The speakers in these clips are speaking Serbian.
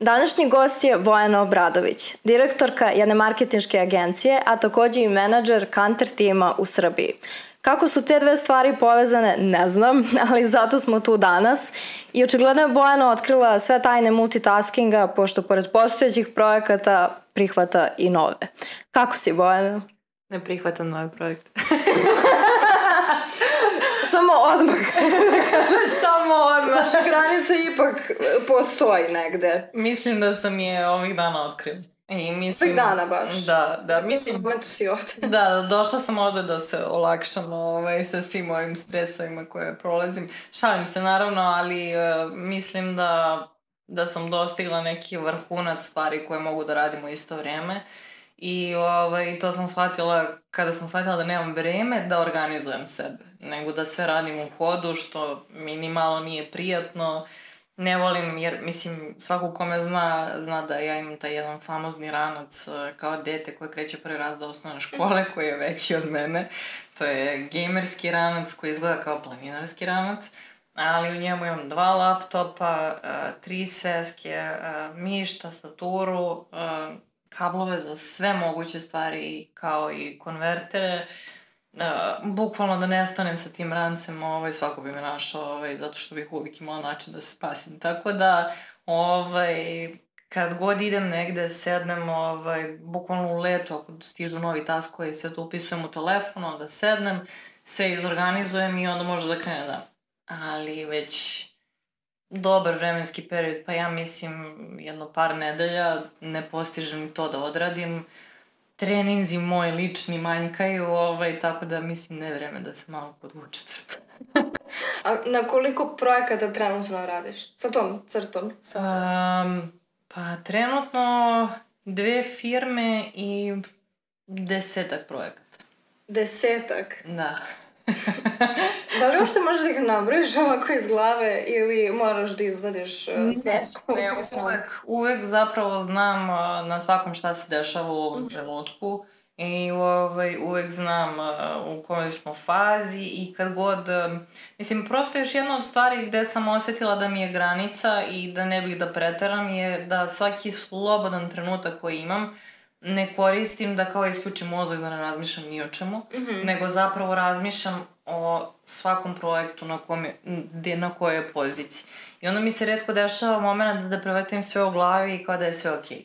Današnji gost je Vojana Obradović, direktorka jedne marketinške agencije, a takođe i menadžer Kanter tima u Srbiji. Kako su te dve stvari povezane, ne znam, ali zato smo tu danas. I očigledno je Bojana otkrila sve tajne multitaskinga, pošto pored postojećih projekata prihvata i nove. Kako si, Bojana? Ne prihvatam nove projekte. Samo odmah. Samo odmah. Znači, granica ipak postoji negde. Mislim da sam je ovih dana otkrio. I mislim, Svih dana baš. Da, da, mislim... U momentu si ovde. Da, došla sam ovde da se olakšam ovaj, sa svim ovim stresovima koje prolazim. Šalim se naravno, ali uh, mislim da, da sam dostigla neki vrhunac stvari koje mogu da radim u isto vreme. I ovaj, to sam shvatila kada sam shvatila da nemam vreme da organizujem sebe, nego da sve radim u hodu, što mi ni malo nije prijatno. Ne volim, jer mislim, svako ko me zna, zna da ja imam taj jedan famozni ranac eh, kao dete koje kreće prvi raz do osnovne škole, koji je veći od mene. To je gamerski ranac koji izgleda kao planinarski ranac ali u njemu imam dva laptopa, uh, tri sveske, uh, miš, tastaturu, kablove za sve moguće stvari kao i konvertere. Uh, bukvalno da nestanem sa tim rancem, ovaj, svako bi me našao, ovaj, zato što bih uvijek imala način da se spasim. Tako da, ovaj, kad god idem negde, sednem, ovaj, bukvalno u letu, ako stižu novi task koji sve to upisujem u telefon, onda sednem, sve izorganizujem i onda može da krene da. Ali već dobar vremenski period, pa ja mislim jedno par nedelja ne postižem to da odradim. Treninzi moji lični manjkaju, ovaj, tako da mislim ne vreme da se malo podvuče crta. A na koliko projekata trenutno radiš? Sa tom crtom? Sa... Um, pa trenutno dve firme i desetak projekata. Desetak? Da. da li uopšte možeš da ih nabrojiš ovako iz glave ili moraš da izvadiš uh, svesku? Ne, uvek, uvek zapravo znam uh, na svakom šta se dešava u ovom mm. trenutku i ovaj, uvek znam uh, u kojoj smo fazi i kad god, uh, mislim, prosto još jedna od stvari gde sam osetila da mi je granica i da ne bih da preteram je da svaki slobodan trenutak koji imam, ne koristim da kao isključim mozak da ne razmišljam ni o čemu, mm -hmm. nego zapravo razmišljam o svakom projektu na, kome, de, na kojoj poziciji. I onda mi se redko dešava moment da prevetim sve u glavi i kao da je sve okej. Okay.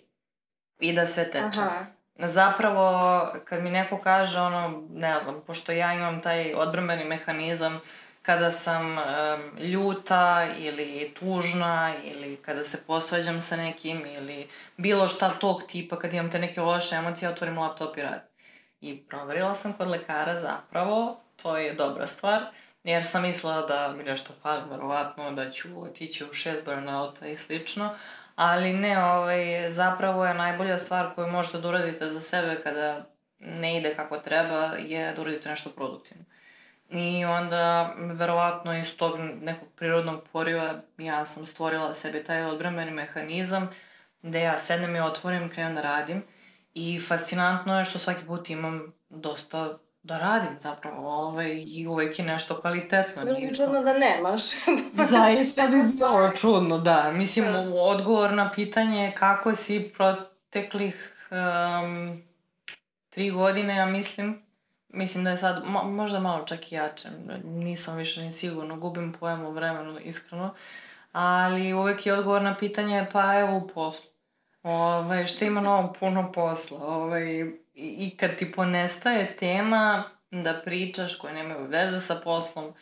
I da sve teče. Aha. Zapravo, kad mi neko kaže ono, ne znam, pošto ja imam taj odbrambeni mehanizam, uh, kada sam um, ljuta ili tužna ili kada se posvađam sa nekim ili bilo šta tog tipa kad imam te neke loše emocije, otvorim laptop i radim. I proverila sam kod lekara zapravo, to je dobra stvar, jer sam mislila da mi nešto fali, verovatno da ću otići u šest burnouta i slično, ali ne, ovaj, zapravo je najbolja stvar koju možete da uradite za sebe kada ne ide kako treba, je da uradite nešto produktivno. I onda, verovatno, iz tog nekog prirodnog poriva ja sam stvorila sebi taj odbrambeni mehanizam gde ja sednem i otvorim, krenem da radim. I fascinantno je što svaki put imam dosta da radim zapravo ovaj, i uvek je nešto kvalitetno. Bilo bi čudno da nemaš. Zaista bi bilo čudno, da. Mislim, da. odgovor na pitanje kako si proteklih um, tri godine, ja mislim, Mislim da je sad mo možda malo čak i jače. Nisam više ni sigurno, gubim pojem o vremenu, iskreno. Ali uvek je odgovor na pitanje, pa evo u poslu. Ove, što ima novo puno posla. Ove, i, I kad ti ponestaje tema da pričaš koje nemaju veze sa poslom,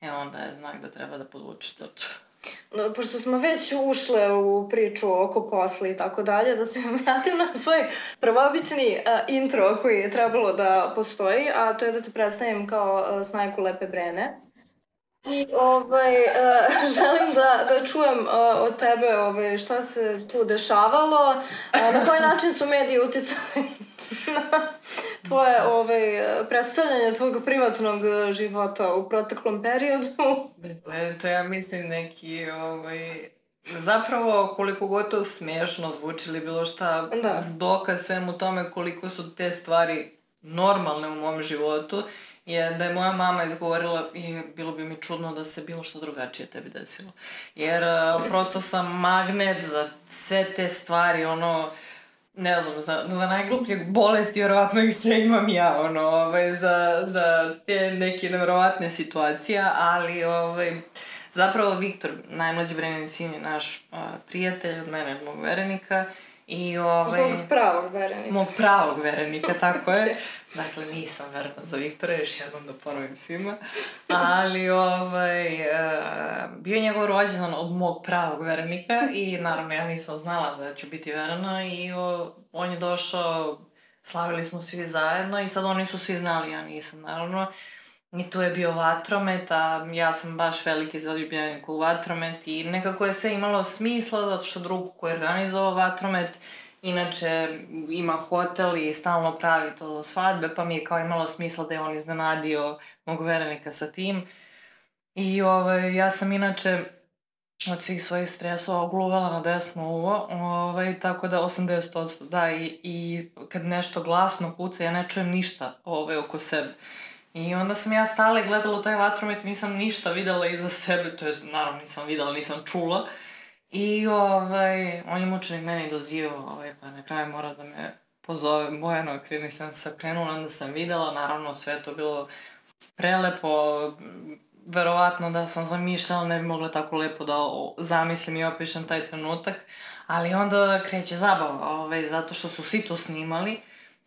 e onda je znak da treba da podvučeš to. No, pošto smo već ušle u priču oko posla i tako dalje, da se vratim na svoj prvobitni uh, intro koji je trebalo da postoji, a to je da te predstavim kao uh, snajku Lepe Brene. I ovaj, uh, želim da, da čujem uh, od tebe ovaj, šta se tu dešavalo, uh, na koji način su mediji uticali tvoje ovaj, predstavljanje tvog privatnog života u proteklom periodu. E, to ja mislim neki ovaj, zapravo koliko god to smiješno zvuči ili bilo šta da. dokaz svemu tome koliko su te stvari normalne u mom životu je da je moja mama izgovorila i bilo bi mi čudno da se bilo što drugačije tebi desilo. Jer uh, prosto sam magnet za sve te stvari, ono, ne znam, za, za najgluplje bolesti, vjerovatno ih sve imam ja, ono, ovaj, za, za te neke nevjerovatne situacije, ali, ovaj, zapravo Viktor, najmlađi Brenin sin je naš uh, prijatelj od mene, mog verenika, I ovaj... Mog pravog verenika. Mog pravog verenika, tako je. Dakle, nisam verna za Viktora, još jednom da ponovim svima. Ali, ovaj, uh, bio je njegov rođendan od mog pravog verenika i naravno ja nisam znala da ću biti verana i o, on je došao, slavili smo svi zajedno i sad oni su svi znali, ja nisam naravno. I tu je bio vatromet, a ja sam baš veliki zaljubljenik u vatromet i nekako je sve imalo smisla zato što drug koji je organizovao vatromet inače ima hotel i stalno pravi to za svadbe, pa mi je kao imalo smisla da je on iznenadio mog verenika sa tim. I ovaj, ja sam inače od svih svojih stresova ogluvala na desno uvo, ovaj, tako da 80%, da, i, i kad nešto glasno kuca, ja ne čujem ništa ovaj, oko sebe. I onda sam ja stala i gledala u taj vatromet, nisam ništa videla iza sebe, to je, naravno nisam videla, nisam čula. I ovaj, on je mučenik meni dozivao, ovaj, pa na kraju mora da me pozove. Bojano, jer nisam se okrenula, onda sam videla, naravno sve to bilo prelepo, verovatno da sam zamišljala, ne bi mogla tako lepo da zamislim i opišem taj trenutak, ali onda kreće zabava, ovaj, zato što su svi to snimali.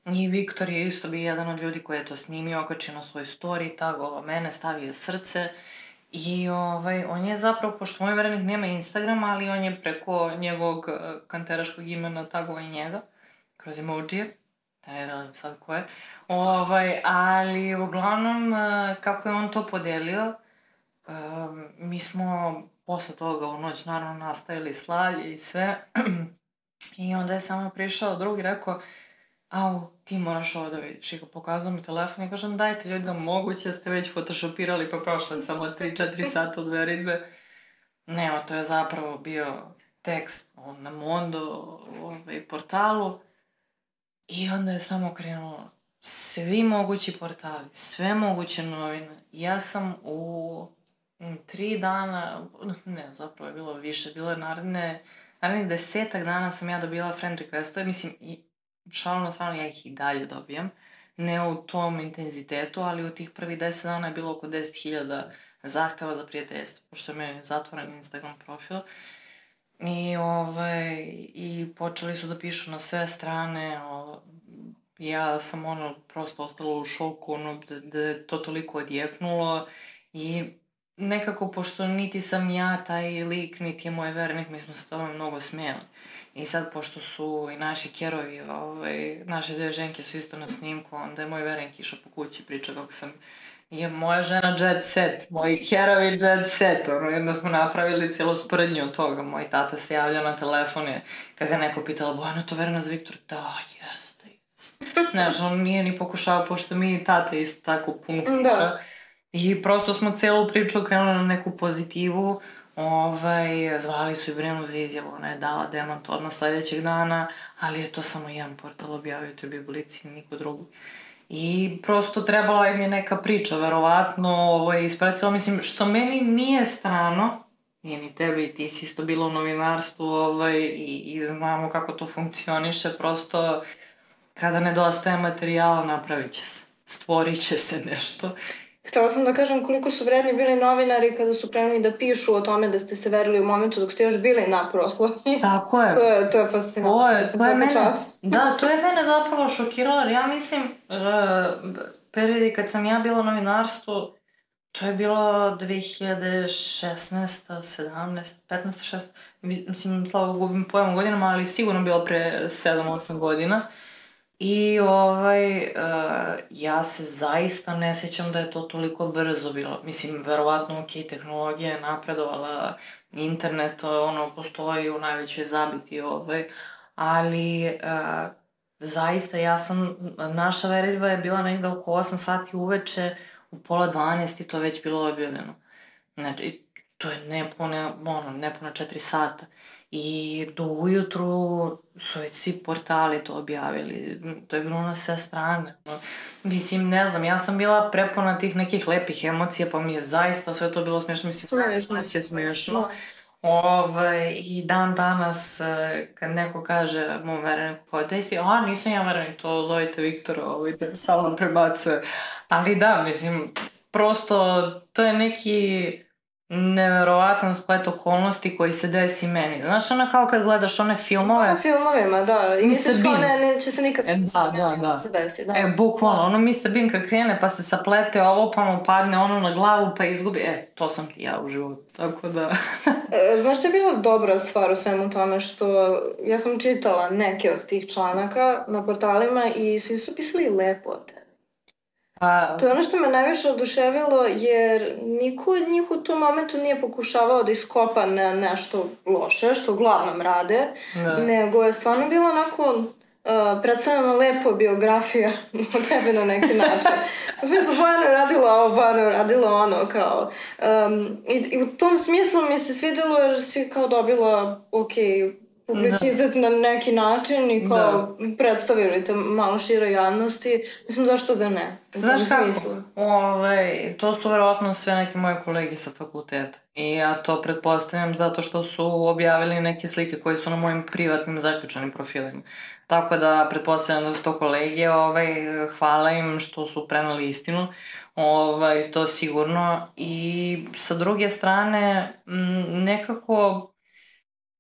I Viktor je isto bio jedan od ljudi koji je to snimio, okačio na svoj story, tagovao mene, stavio srce. I ovaj, on je zapravo, pošto moj verenik nema Instagram, ali on je preko njegovog eh, kanteraškog imena tagovao i njega, kroz emojije. Da je da sad ko je. Ovaj, ali uglavnom, eh, kako je on to podelio, eh, mi smo posle toga u noć naravno nastavili slavlje i sve. I onda je samo prišao drugi i rekao, au, ti moraš ovo da vidiš. I ga pokazao mi telefon i kažem, dajte ljudi da moguće, ste već photoshopirali, pa prošlo samo 3-4 sata od veritbe. Ne, to je zapravo bio tekst na Mondo ovaj, portalu i onda je samo krenulo svi mogući portali, sve moguće novine. Ja sam u tri dana, ne, zapravo je bilo više, bilo je naredne, narednih desetak dana sam ja dobila friend requestove, mislim, i šalno stranu, ja ih i dalje dobijam. Ne u tom intenzitetu, ali u tih prvih 10 dana je bilo oko 10.000 zahteva za prijateljstvo, pošto je meni zatvoren Instagram profil. I, ovaj, I počeli su da pišu na sve strane, o, ja sam ono prosto ostala u šoku, ono, da, da je to toliko odjeknulo i nekako, pošto niti sam ja taj lik, niti je moj vernik, mi smo se tome mnogo smijeli. I sad, pošto su i naši kerovi, ovaj, naše dve ženke su isto na snimku, onda je moj verenk išao po kući priča kako sam je moja žena jet set, moji kerovi jet set, ono, jedna smo napravili cijelo sporednju od toga, moj tata se javlja na telefone, kad ga neko pitala, Bojana, to verena za Viktor? Da, jeste, jeste. Znaš, on nije ni pokušao, pošto mi i tata isto tako puno Da. I prosto smo celu priču okrenuli na neku pozitivu, Ovaj, zvali su i Brenu za izjavu, ona je dala demant odmah sledećeg dana, ali je to samo jedan portal objavio, to je i niko drugi. I prosto trebala im je neka priča, verovatno, ovo je ispratilo, mislim, što meni nije strano, nije ni tebe i ti si isto bila u novinarstvu ovaj, i, i znamo kako to funkcioniše, prosto kada nedostaje materijala napravit će se, stvorit će se nešto Htela sam da kažem koliko su vredni bili novinari kada su krenuli da pišu o tome da ste se verili u momentu dok ste još bili na proslavi. Tako je. to je, to je fascinantno. To je, to je mene, čas. da, to je mene zapravo šokiralo, jer ja mislim, uh, periodi kad sam ja bila u novinarstvu, to je bilo 2016, 17, 15, 16, mislim, slavo gubim pojma godinama, ali sigurno bilo pre 7-8 godina. Uh, I ovaj, uh, ja se zaista ne sjećam da je to toliko brzo bilo. Mislim, verovatno, ok, tehnologija je napredovala, internet, ono, postoji u najvećoj zabiti, ovaj, ali uh, zaista ja sam, naša veritba je bila negde oko 8 sati uveče, u pola 12 i to je već bilo objavljeno. Znači, to je nepune, ono, nepuna 4 sata. I do ujutru su već svi portali to objavili. To je bilo na sve strane. Mislim, ne znam, ja sam bila prepona tih nekih lepih emocija, pa mi je zaista sve to bilo smiješno. Mislim, Smešno. nas je smiješno. Ove, I dan danas, e, kad neko kaže mom vereniku te si, a nisam ja verenik, to zovite Viktora, ovaj, te stalno prebacuje. Ali da, mislim, prosto to je neki neverovatan splet okolnosti koji se desi meni. Znaš, ono kao kad gledaš one filmove... U filmovima, da. I misliš kao Bean. ne, neće se nikad E, da, da, da. se desi, da. E, bukvalno, ono Mr. Bean kad krene pa se saplete ovo, pa mu padne ono na glavu pa izgubi, e, to sam ti ja u životu, tako da... E, Znaš što je bila dobra stvar u svemu tome što ja sam čitala neke od tih članaka na portalima i svi su pisali lepo o. Pa, To je ono što me najviše oduševilo jer niko od njih u tom momentu nije pokušavao da iskopa na nešto loše, što uglavnom rade, da. nego je stvarno bilo onako uh, predstavljena lepo biografija o tebi na neki način. U smislu, Bojana je radila ovo, Bojana je radila ono, kao. Um, i, I u tom smislu mi se svidjelo jer si kao dobila, ok, publicitet na neki način i kao predstavili te malo široj javnosti. Mislim, zašto da ne? U Znaš kako? smislu. Ove, to su verovatno sve neke moje kolege sa fakulteta. I ja to pretpostavljam zato što su objavili neke slike koje su na mojim privatnim zaključanim profilima. Tako da pretpostavljam da su to kolege, ovaj, hvala im što su prenali istinu, ovaj, to sigurno. I sa druge strane, nekako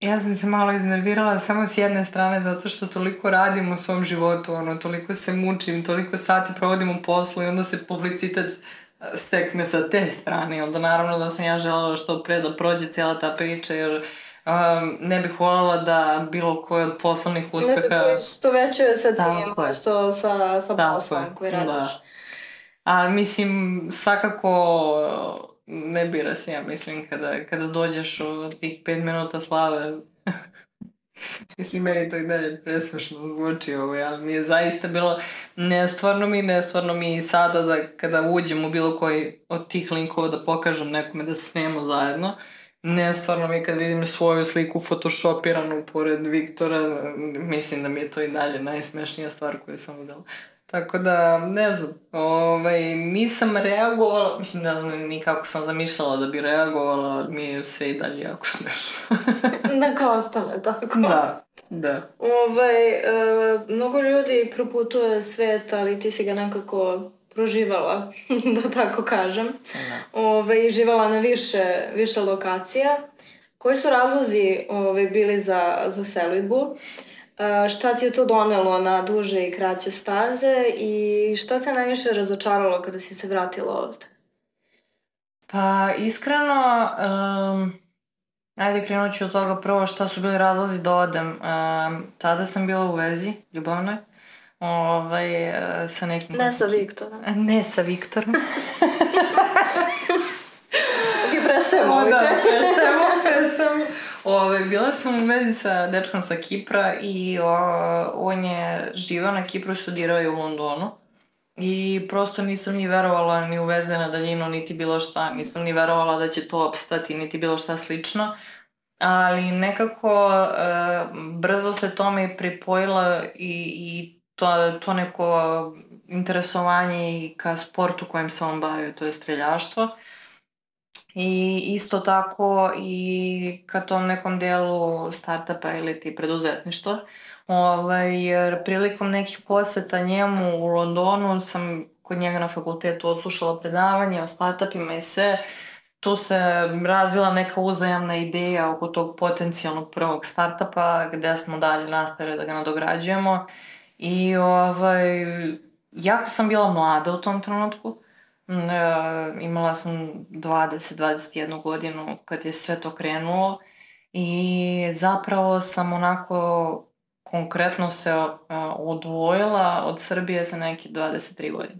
Ja sam se malo iznervirala samo s jedne strane zato što toliko radim u svom životu, ono, toliko se mučim, toliko sati provodim u poslu i onda se publicitet e, stekne sa te strane. I onda naravno da sam ja želela što pre da prođe cijela ta priča jer um, ne bih voljela da bilo koji od poslovnih uspeha... Nekako isto veće sa Tako tim, je. isto sa, sa poslom je, koji radiš. da. A mislim, svakako ne bira se, ja mislim, kada, kada dođeš u tih pet minuta slave. mislim, meni to i dalje presmešno zvuči ovo, ali mi je zaista bilo nestvarno mi, nestvarno mi i sada da kada uđem u bilo koji od tih linkova da pokažem nekome da smijemo zajedno, Nestvarno mi kad vidim svoju sliku photoshopiranu pored Viktora, mislim da mi je to i dalje najsmešnija stvar koju sam videla. Tako da, ne znam, ovaj, nisam reagovala, mislim, ne znam ni kako sam zamišljala da bi reagovala, ali mi je sve i dalje jako smešno. Neka ostane tako. da, da. Ovaj, e, mnogo ljudi proputuje svet, ali ti si ga nekako proživala, da tako kažem. da. Ove, i živala na više, više lokacija. Koji su razlozi ove, bili za, za selidbu? E, šta ti je to donelo na duže i kraće staze i šta te najviše razočaralo kada si se vratila ovde? Pa, iskreno, um, ajde krenut ću od toga prvo šta su bili razlozi da odem. Um, tada sam bila u vezi, ljubavnoj, ovaj, e, sa nekim... Ne sa Viktorom. Ne sa Viktorom. Ok, prestajemo ovaj da, prestajemo, prestajemo. Ove, bila sam u vezi sa dečkom sa Kipra i o, on je živao na Kipru i studirao je u Londonu. I prosto nisam ni verovala ni u veze na daljinu, niti bilo šta. Nisam ni verovala da će to opstati, niti bilo šta slično. Ali nekako e, brzo se tome pripojila i, i to, to neko interesovanje i ka sportu kojem se on bavio, to je streljaštvo. I isto tako i ka tom nekom delu startupa ili ti preduzetništva. Ovaj, jer prilikom nekih poseta njemu u Londonu sam kod njega na fakultetu odslušala predavanje o startupima i sve. Tu se razvila neka uzajamna ideja oko tog potencijalnog prvog startupa gde smo dalje nastavili da ga nadograđujemo. I ovaj, jako sam bila mlada u tom trenutku. E, imala sam 20-21 godinu kad je sve to krenulo i zapravo sam onako konkretno se uh, odvojila od Srbije za neke 23 godine.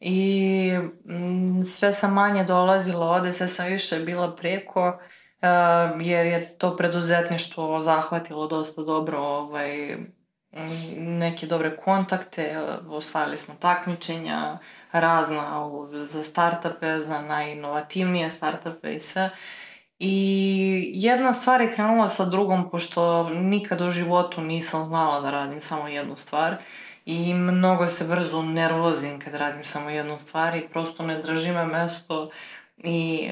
I m, sve sam manje dolazila ovde, sve sam više bila preko, uh, jer je to preduzetništvo zahvatilo dosta dobro ovaj, neke dobre kontakte, osvajali smo takmičenja, razna za startupe, za najinovativnije startupe i sve. I jedna stvar je krenula sa drugom, pošto nikad u životu nisam znala da radim samo jednu stvar. I mnogo se brzo nervozim kad radim samo jednu stvar i prosto ne drži me mesto i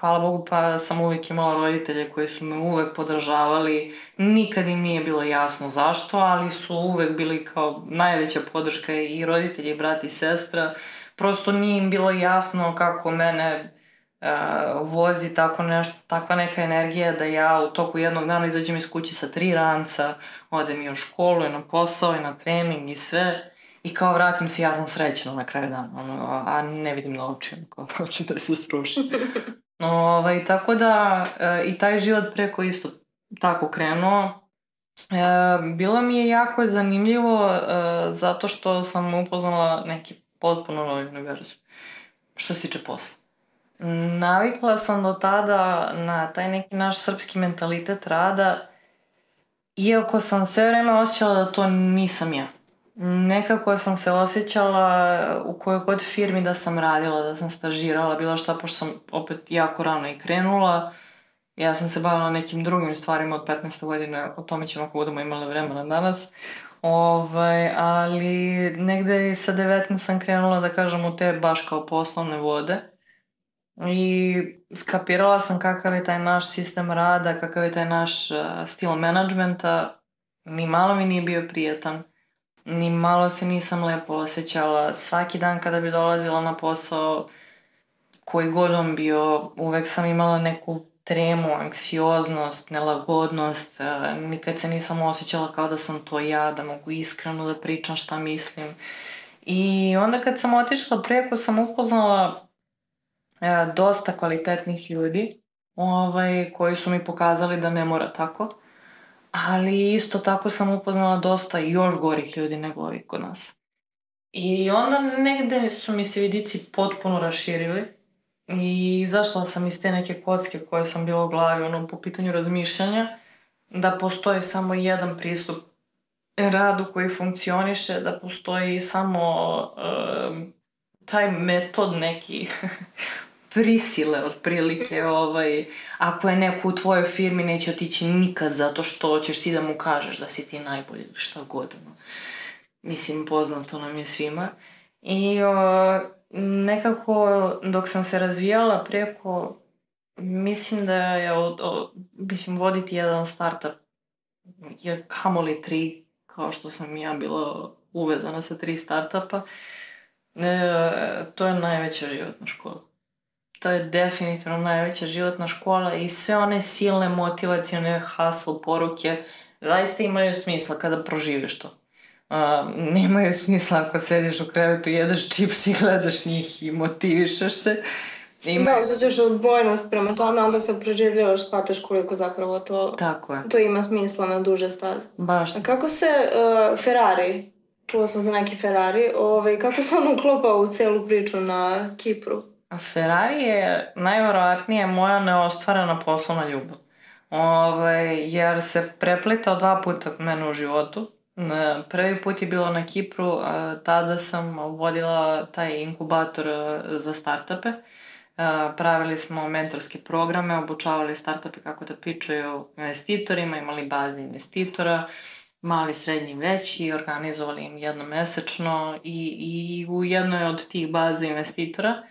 hvala Bogu pa sam uvijek imala roditelje koji su me uvek podržavali. Nikad im nije bilo jasno zašto, ali su uvek bili kao najveća podrška i roditelji, i brat i sestra. Prosto nije im bilo jasno kako mene uh, vozi tako nešto, takva neka energija da ja u toku jednog dana izađem iz kuće sa tri ranca, odem i u školu i na posao i na trening i sve. I kao vratim se, ja sam srećna na kraju dana, ono, a ne vidim na očima, kao hoću da se struši. Ovaj, tako da e, i taj život preko isto tako krenuo. E, bilo mi je jako zanimljivo e, zato što sam upoznala neki potpuno novi univerzum. Što se tiče posla. Navikla sam do tada na taj neki naš srpski mentalitet rada, iako sam sve vreme osjećala da to nisam ja. Nekako sam se osjećala u kojoj god firmi da sam radila, da sam stažirala, bilo šta, pošto sam opet jako rano i krenula. Ja sam se bavila nekim drugim stvarima od 15. godine, o tome ćemo ako budemo imali vremena danas. Ovaj, ali negde i sa 19 sam krenula da kažem u te baš kao poslovne vode. I skapirala sam kakav je taj naš sistem rada, kakav je taj naš uh, stil menadžmenta. Ni malo mi nije bio prijetan ni malo se nisam lepo osjećala. Svaki dan kada bi dolazila na posao, koji god on bio, uvek sam imala neku tremu, anksioznost, nelagodnost. E, nikad se nisam osjećala kao da sam to ja, da mogu iskreno da pričam šta mislim. I onda kad sam otišla preko sam upoznala e, dosta kvalitetnih ljudi ovaj, koji su mi pokazali da ne mora tako ali isto tako sam upoznala dosta još gorih ljudi nego ovih kod nas. I onda negde su mi se vidici potpuno raširili i izašla sam iz te neke kocke koje sam bila u glavi ono, po pitanju razmišljanja, da postoji samo jedan pristup radu koji funkcioniše, da postoji samo uh, taj metod neki prisile otprilike, ovaj, ako je neko u tvojoj firmi neće otići nikad zato što ćeš ti da mu kažeš da si ti najbolji ili šta god. No. Mislim, poznato nam je svima. I o, nekako dok sam se razvijala preko, mislim da je, o, o, mislim, voditi jedan startup je kamoli tri, kao što sam ja bila uvezana sa tri startupa, e, to je najveća životna škola to je definitivno najveća životna škola i sve one silne motivacione hustle poruke zaista imaju smisla kada proživiš to. Uh, nemaju smisla ako sediš u krevetu, jedeš čips i gledaš njih i motivišeš se. Ima... Da, osjećaš odbojnost prema tome, onda kad proživljavaš shvataš koliko zapravo to, Tako je. to ima smisla na duže staze. Baš. A kako se uh, Ferrari, čuo sam za neki Ferrari, ovaj, kako se on uklopao u celu priču na Kipru? Ferrari je najverovatnije moja neostvarena poslovna ljubav. Ove, jer se preplitao dva puta mene u životu. Prvi put je bilo na Kipru, tada sam vodila taj inkubator za startupe. Pravili smo mentorske programe, obučavali startupe kako da pičuju investitorima, imali baze investitora, mali, srednji, veći, organizovali im jednomesečno i, i u jednoj od tih baza investitora –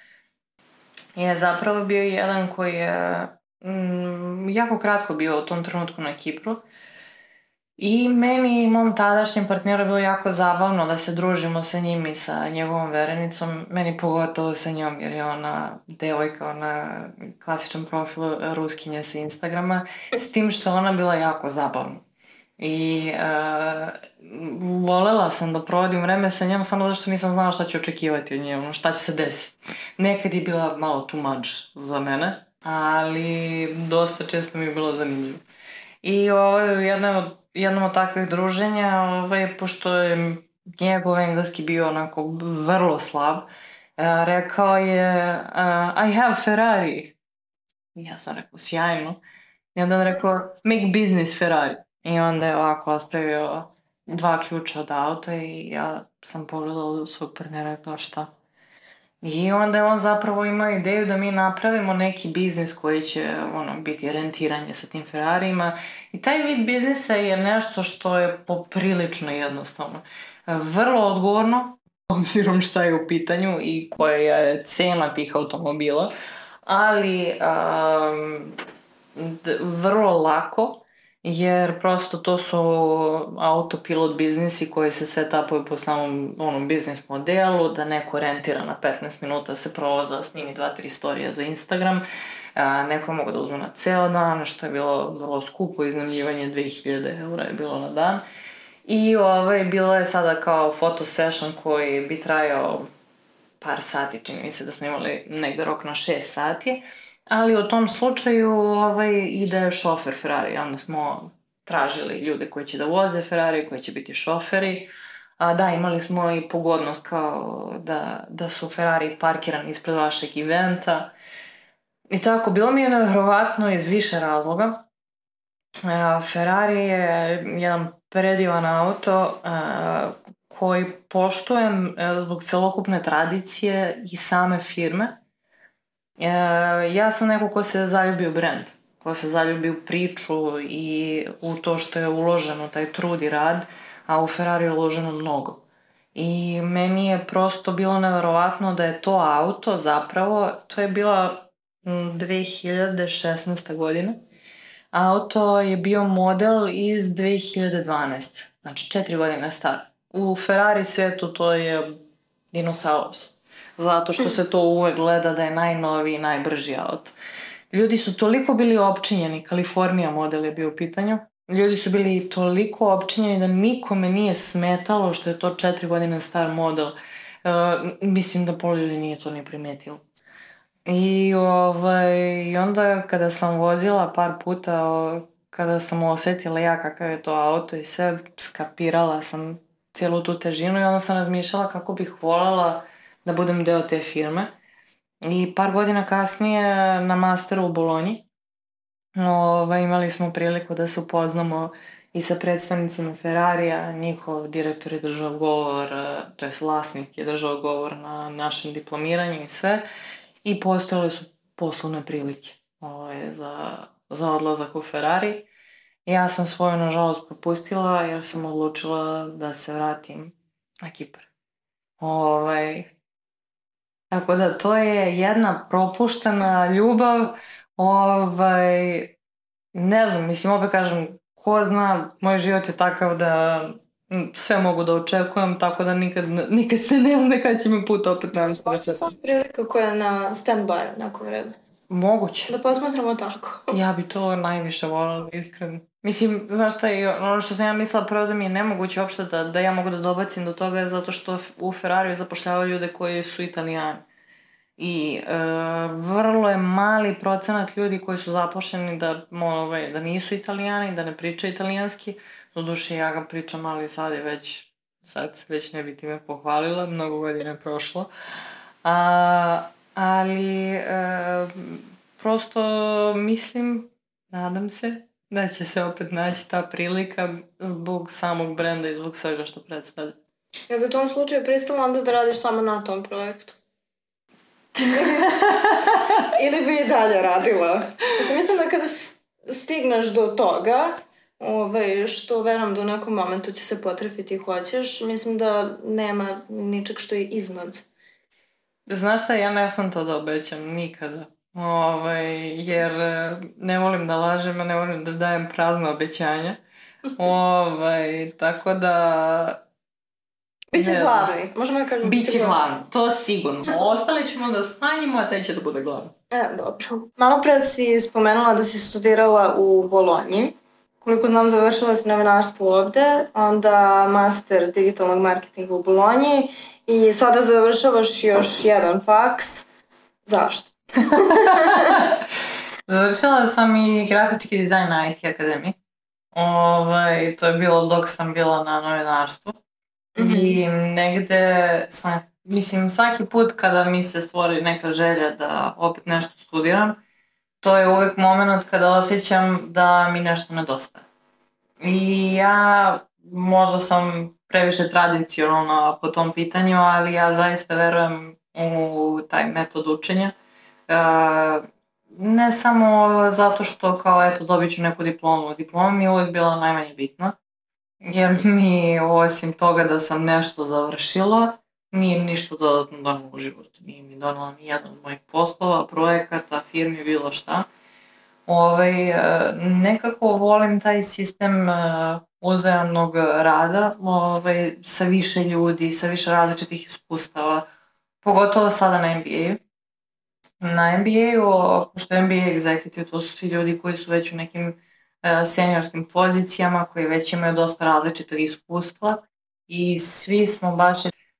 je zapravo bio jedan koji je mm, jako kratko bio u tom trenutku na Kipru. I meni i mom tadašnjem partneru bilo jako zabavno da se družimo sa njim i sa njegovom verenicom. Meni pogotovo sa njom jer je ona devojka, ona klasičan profil ruskinje sa Instagrama. S tim što ona bila jako zabavna. I uh, volela sam da provodim vreme sa njom samo zato što nisam znala šta ću očekivati od nje, ono, šta će se desiti. Nekad je bila malo too much za mene, ali dosta često mi je bilo zanimljivo. I ovaj, jedno od, jednom od takvih druženja, ovaj, pošto je njegov engleski bio onako vrlo slab, uh, rekao je uh, I have Ferrari. Ja sam rekao, sjajno. I onda on rekao, make business Ferrari. I onda je ovako ostavio dva ključa od auta i ja sam pogledala u svog partnera i šta? I onda je on zapravo imao ideju da mi napravimo neki biznis koji će ono, biti rentiranje sa tim Ferrarijima. I taj vid biznisa je nešto što je poprilično jednostavno. Vrlo odgovorno, obzirom šta je u pitanju i koja je cena tih automobila, ali um, vrlo lako jer prosto to su autopilot biznisi koji se setupuju po samom onom biznis modelu, da neko rentira na 15 minuta se provoza, snimi dva, tri storija za Instagram, a, neko mogu da uzme na ceo dan, što je bilo vrlo skupo, iznajmljivanje 2000 eura je bilo na dan. I ovaj, bilo je sada kao photo session koji bi trajao par sati, čini mi se da smo imali negde rok na 6 sati. Ali u tom slučaju ovaj, ide šofer Ferrari. Onda smo tražili ljude koji će da voze Ferrari, koji će biti šoferi. A da, imali smo i pogodnost kao da, da su Ferrari parkirani ispred vašeg eventa. I tako, bilo mi je nevjerovatno iz više razloga. Ferrari je jedan predivan auto koji poštujem e, zbog celokupne tradicije i same firme ja sam neko ko se zaljubi u brand, ko se zaljubi u priču i u to što je uloženo, taj trud i rad, a u Ferrari je uloženo mnogo. I meni je prosto bilo neverovatno da je to auto zapravo, to je bila 2016. godina, auto je bio model iz 2012. Znači četiri godine star. U Ferrari svetu to je dinosaurus zato što se to uvek gleda da je najnoviji i najbrži auto. Ljudi su toliko bili opčinjeni, Kalifornija model je bio u pitanju, ljudi su bili toliko opčinjeni da nikome nije smetalo što je to četiri godine star model. Uh, mislim da pola ljudi nije to ni primetilo. I, ovaj, I onda kada sam vozila par puta, kada sam osetila ja kakav je to auto i sve, skapirala sam cijelu tu težinu i onda sam razmišljala kako bih voljela da budem deo te firme. I par godina kasnije na masteru u Bolonji ovaj, imali smo priliku da se upoznamo i sa predstavnicima Ferrarija, njihov direktor je držao govor, to je vlasnik je držao govor na našem diplomiranju i sve. I postojale su poslovne prilike ovaj, za, za odlazak u Ferrari. Ja sam svoju, nažalost, propustila jer sam odlučila da se vratim na Kipar. Ovaj, Tako da to je jedna propuštena ljubav, ovaj, ne znam, mislim, opet kažem, ko zna, moj život je takav da sve mogu da očekujem, tako da nikad, nikad se ne zna kada će mi put opet nastaviti. Možda sam prilika koja je na stand-by neko vreme. Moguće. Da posmatramo tako. ja bi to najviše volala, iskreno. Mislim, znaš šta ono što sam ja mislila prvo da mi je nemoguće uopšte da, da ja mogu da dobacim do toga je zato što u Ferrariju zapošljavaju ljude koji su italijani. I e, vrlo je mali procenat ljudi koji su zapošljeni da, ovaj, da nisu italijani, da ne pričaju italijanski. duše ja ga pričam, ali sad je već, sad se već ne bi time pohvalila, mnogo godina je prošlo. A, ali e, prosto mislim, nadam se, da će se opet naći ta prilika zbog samog brenda i zbog svega što predstavlja. Ja bi u tom slučaju pristala onda da radiš samo na tom projektu. Ili bi i dalje radila. Pošto mislim da kada stigneš do toga, ovaj, što verujem da u nekom momentu će se potrefiti i hoćeš, mislim da nema ničeg što je iznad. Znaš šta, ja ne sam to da obećam nikada. Ovaj, jer e, ne volim da lažem, a ne volim da dajem prazno obećanja. ovaj, tako da Biće ne, glavni, možemo da kažemo biće, glavni. To sigurno. Ostale ćemo da smanjimo, a taj će da bude glavni. E, dobro. Malo pre si spomenula da si studirala u Bolonji. Koliko znam, završila si novinarstvo ovde, onda master digitalnog marketinga u Bolonji i sada završavaš još jedan faks. Zašto? Završila sam i grafički dizajn na IT akademiji. Ovaj, to je bilo dok sam bila na novinarstvu. Mm -hmm. I negde sam, mislim, svaki put kada mi se stvori neka želja da opet nešto studiram, to je uvek moment kada osjećam da mi nešto nedostaje. I ja možda sam previše tradicionalna po tom pitanju, ali ja zaista verujem u taj metod učenja. Uh, ne samo zato što kao eto dobit ću neku diplomu. Diploma mi je uvek bila najmanje bitna. Jer mi osim toga da sam nešto završila, nije ništa dodatno donalo u životu. Nije mi donala ni jedan od mojih poslova, projekata, firmi, bilo šta. Ovaj, e, nekako volim taj sistem e, uzajamnog rada ovaj, sa više ljudi, sa više različitih iskustava, pogotovo sada na MBA-u. Na MBA-u, pošto MBA executive, to su svi ljudi koji su već u nekim uh, seniorskim pozicijama, koji već imaju dosta različitog iskustva i svi smo baš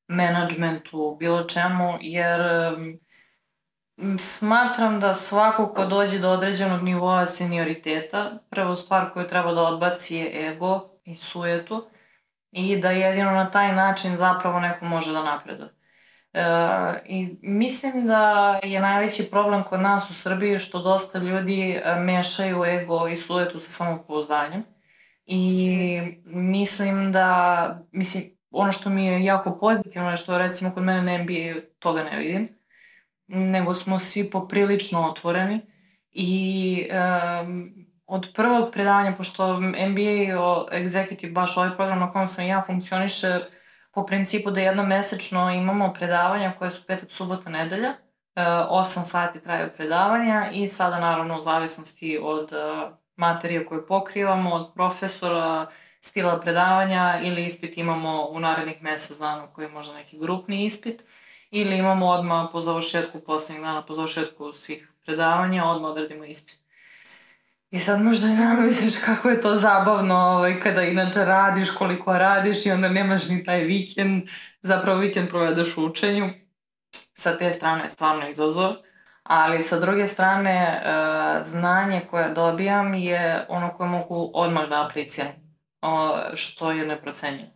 menadžmentu, bilo čemu, jer um, smatram da svako ko dođe do određenog nivoa senioriteta, prvo stvar koju treba da odbaci je ego i sujetu i da jedino na taj način zapravo neko može da napreduje. E, I mislim da je najveći problem kod nas u Srbiji što dosta ljudi e, mešaju ego i sujetu sa samopouzdanjem. I mislim da, mislim, ono što mi je jako pozitivno je što recimo kod mene na MBA toga ne vidim, nego smo svi poprilično otvoreni i um, od prvog predavanja, pošto MBA o Executive, baš ovaj program na kojem sam ja funkcioniše, po principu da jedno mesečno imamo predavanja koje su petak, subota, nedelja, 8 e, sati traju predavanja i sada naravno u zavisnosti od e, materije koje pokrivamo, od profesora, stila predavanja ili ispit imamo u narednih mesec dana koji je možda neki grupni ispit ili imamo odmah po završetku poslednjeg dana, po završetku svih predavanja, odmah odradimo ispit. I sad možda zamisliš kako je to zabavno ovaj, kada inače radiš, koliko radiš i onda nemaš ni taj vikend, zapravo vikend provedeš u učenju. Sa te strane je stvarno izazov, ali sa druge strane uh, znanje koje dobijam je ono koje mogu odmah da apliciram, što je neprocenjivo.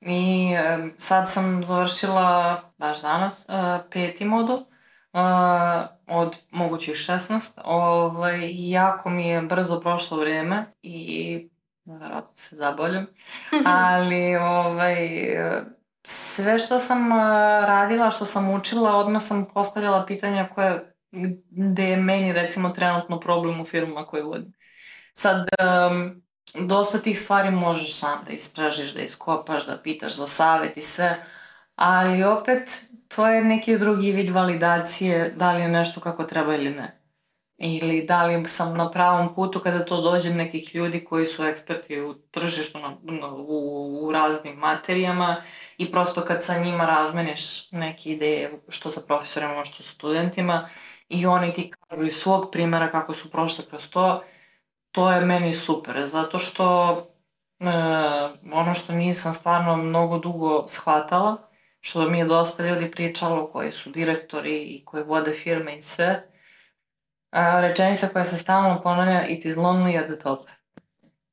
I uh, sad sam završila, baš danas, uh, peti modul, od mogućih 16. Ovaj, jako mi je brzo prošlo vreme i verovatno se zaboljam, ali ovaj, sve što sam radila, što sam učila, odmah sam postavljala pitanja koje, gde je meni recimo trenutno problem u firmama koje vodim. Sad, um, dosta tih stvari možeš sam da istražiš, da iskopaš, da pitaš za savet i sve, ali opet to je neki drugi vid validacije da li je nešto kako treba ili ne. Ili da li sam na pravom putu kada to dođe nekih ljudi koji su eksperti u tržištu, na, na, u, u raznim materijama i prosto kad sa njima razmeniš neke ideje, što sa profesorima, što sa studentima, i oni ti kažu iz svog primera kako su prošle kroz to, to je meni super, zato što e, ono što nisam stvarno mnogo dugo shvatala, što mi je dosta ljudi pričalo koji su direktori i koji vode firme i sve. A, rečenica koja se stalno ponavlja it is lonely at the top.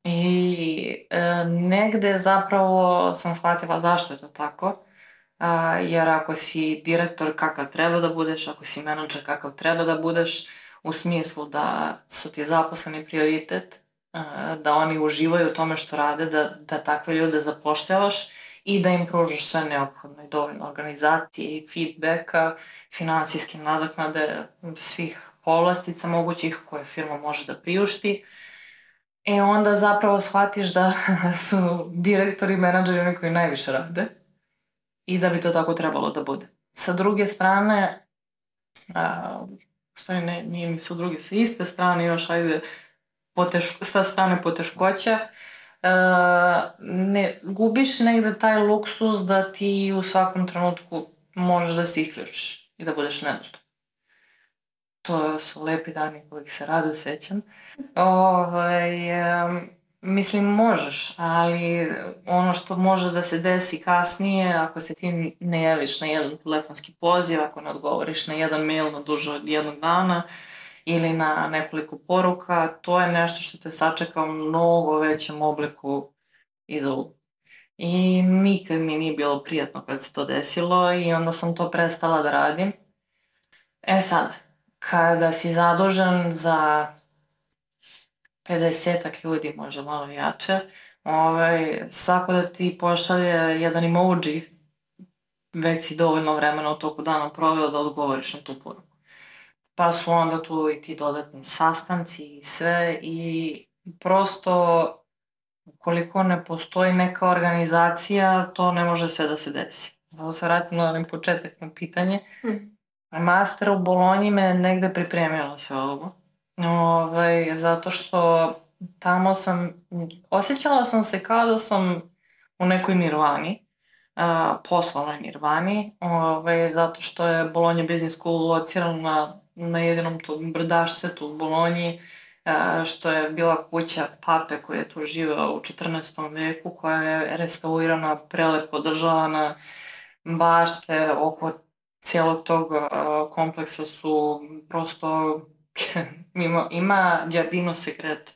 I e, negde zapravo sam shvatila zašto je to tako. A, jer ako si direktor kakav treba da budeš, ako si menadžer kakav treba da budeš, u smislu da su ti zaposleni prioritet, da oni uživaju u tome što rade, da, da takve ljude zapošljavaš i da im pružaš sve neophodno i dovoljno organizacije i feedbacka, finansijske nadoknade, svih povlastica mogućih koje firma može da priušti. E onda zapravo shvatiš da su direktori i menadžeri oni koji najviše rade i da bi to tako trebalo da bude. Sa druge strane, a, stoji ne, nije mi sa druge, sa iste strane još ajde poteško, sa strane poteškoća, ne, gubiš negde taj luksus da ti u svakom trenutku možeš da se isključiš i da budeš nedostupan. To su lepi dani kojih se rado sećam. Ovaj, mislim, možeš, ali ono što može da se desi kasnije, ako se ti ne javiš na jedan telefonski poziv, ako ne odgovoriš na jedan mail na duže od jednog dana, uh, ili na nekoliko poruka, to je nešto što te sačeka u mnogo većem obliku iza. I nikad mi nije bilo prijatno kad se to desilo i onda sam to prestala da radim. E sad, kada si zadužen za 50 ljudi, možda malo jače, ovaj, svako da ti pošalje jedan emoji već si dovoljno vremena u toku dana proveo da odgovoriš na tu poruku. Pa su onda tu i ti dodatni sastanci i sve i prosto ukoliko ne postoji neka organizacija, to ne može sve da se desi. Da se vratim na onaj početak na pitanje. Hmm. Master u Bolonji me negde pripremio sve ovo. Ove, ovaj, zato što tamo sam, osjećala sam se kao da sam u nekoj nirvani, a, poslovnoj nirvani, ove, ovaj, zato što je Bologna Business School locirana na, jedinom tom brdašcetu u Bolonji, a, što je bila kuća pape koji je tu živeo u 14. veku, koja je restaurirana, prelepo održavana, bašte oko cijelog tog uh, kompleksa su prosto ima, ima Giardino Secreto.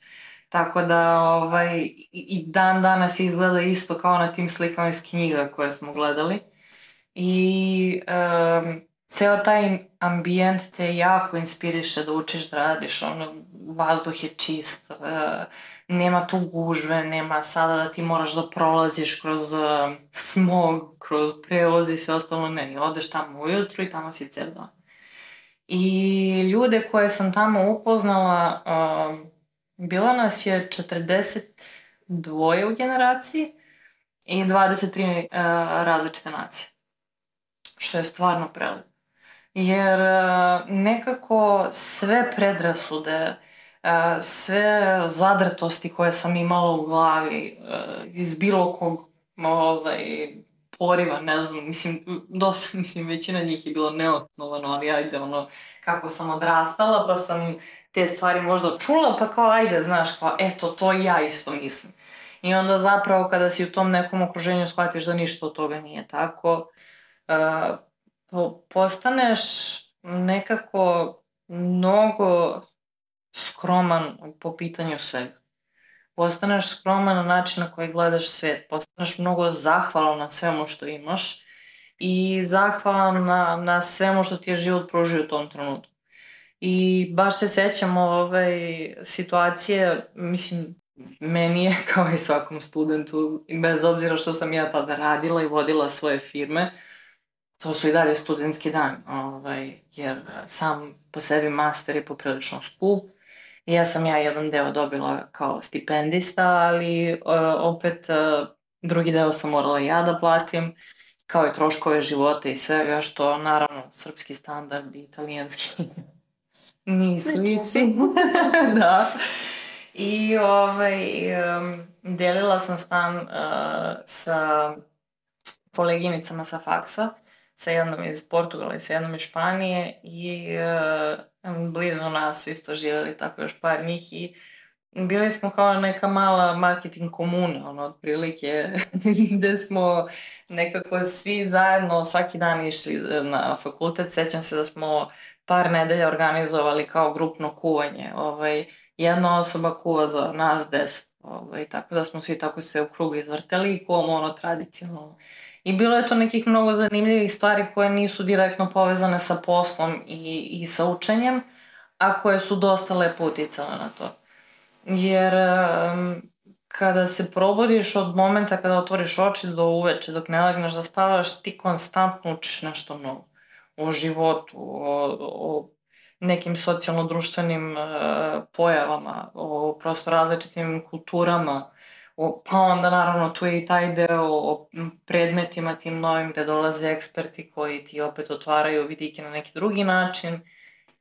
Tako da ovaj, i dan danas izgleda isto kao na tim slikama iz knjiga koje smo gledali. I um, ceo taj ambijent te jako inspiriše da učiš da radiš, ono, vazduh je čist, uh, nema tu gužve, nema sada da ti moraš da prolaziš kroz uh, smog, kroz prevoz i sve ostalo, ne, ni odeš tamo ujutru i tamo si cel dan. I ljude koje sam tamo upoznala, uh, bilo nas je 42 u generaciji i 23 uh, različite nacije. Što je stvarno prelepo. Jer uh, nekako sve predrasude, sve zadrtosti koje sam imala u glavi iz bilo kog ovaj, poriva, ne znam, mislim, dosta, mislim, većina njih je bilo neosnovano, ali ajde, ono, kako sam odrastala, pa sam te stvari možda čula, pa kao, ajde, znaš, kao, eto, to ja isto mislim. I onda zapravo kada si u tom nekom okruženju shvatiš da ništa od toga nije tako, uh, postaneš nekako mnogo skroman po pitanju svega. Postaneš skroman na način na koji gledaš svet, postaneš mnogo zahvalan na svemu što imaš i zahvalan na, na svemu što ti je život pružio u tom trenutku. I baš se sećam ove situacije, mislim, meni je kao i svakom studentu, bez obzira što sam ja tada radila i vodila svoje firme, to su i dalje studentski dan, ovaj, jer sam po sebi master je poprilično skup Ja sam ja jedan deo dobila kao stipendista, ali uh, opet uh, drugi deo sam morala ja da platim, kao i troškove života i svega, što naravno srpski standard i italijanski nisu isti. da. I ovaj, um, delila sam stan uh, sa koleginicama sa faksa, sa jednom iz Portugala i sa jednom iz Španije i uh, blizu nas su isto živjeli tako još par njih i bili smo kao neka mala marketing komuna, ono, otprilike, gde smo nekako svi zajedno svaki dan išli na fakultet. Sećam se da smo par nedelja organizovali kao grupno kuvanje. Ovaj, jedna osoba kuva za nas deset. Ovaj, tako da smo svi tako se u krugu izvrteli i kuvamo ono tradicionalno. I bilo je to nekih mnogo zanimljivih stvari koje nisu direktno povezane sa poslom i, i sa učenjem, a koje su dosta lepo uticale na to. Jer kada se probodiš od momenta kada otvoriš oči do uveče, dok ne legneš da spavaš, ti konstantno učiš nešto novo. O životu, o, o nekim socijalno-društvenim uh, pojavama, o prosto različitim kulturama, pa onda naravno tu je i taj deo o predmetima tim novim gde dolaze eksperti koji ti opet otvaraju vidike na neki drugi način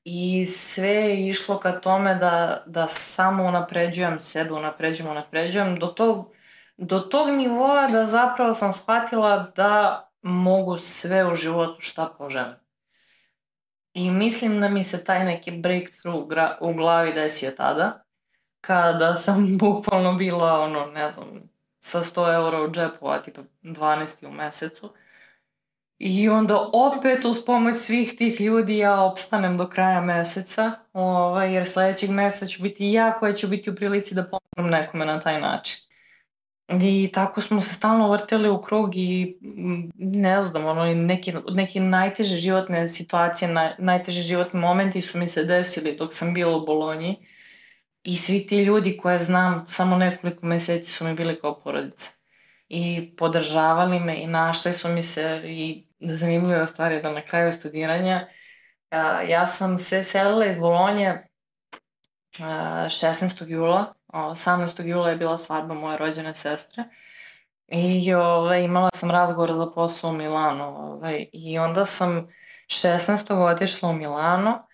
i sve je išlo ka tome da, da samo unapređujem sebe, unapređujem, unapređujem do tog, do tog nivoa da zapravo sam shvatila da mogu sve u životu šta poželim. I mislim da mi se taj neki breakthrough u glavi desio tada kada sam bukvalno bila, ono, ne znam, sa 100 eura u džepu, a tipa 12 u mesecu. I onda opet uz pomoć svih tih ljudi ja opstanem do kraja meseca, ovaj, jer sledećeg meseca ću biti ja koja ću biti u prilici da pomogam nekome na taj način. I tako smo se stalno vrteli u krug i ne znam, ono, neki, neki najteže životne situacije, naj, najteže životni momenti su mi se desili dok sam bila u Bolonji I svi ti ljudi koje znam, samo nekoliko meseci su mi bili kao porodica. I podržavali me i našli su mi se i zanimljiva stvar je da na kraju studiranja ja sam se selila iz Bolonje 16. jula. 18. jula je bila svadba moje rođene sestre. I ove, ovaj, imala sam razgovor za posao u Milanu. Ovaj, I onda sam 16. otišla u Milano.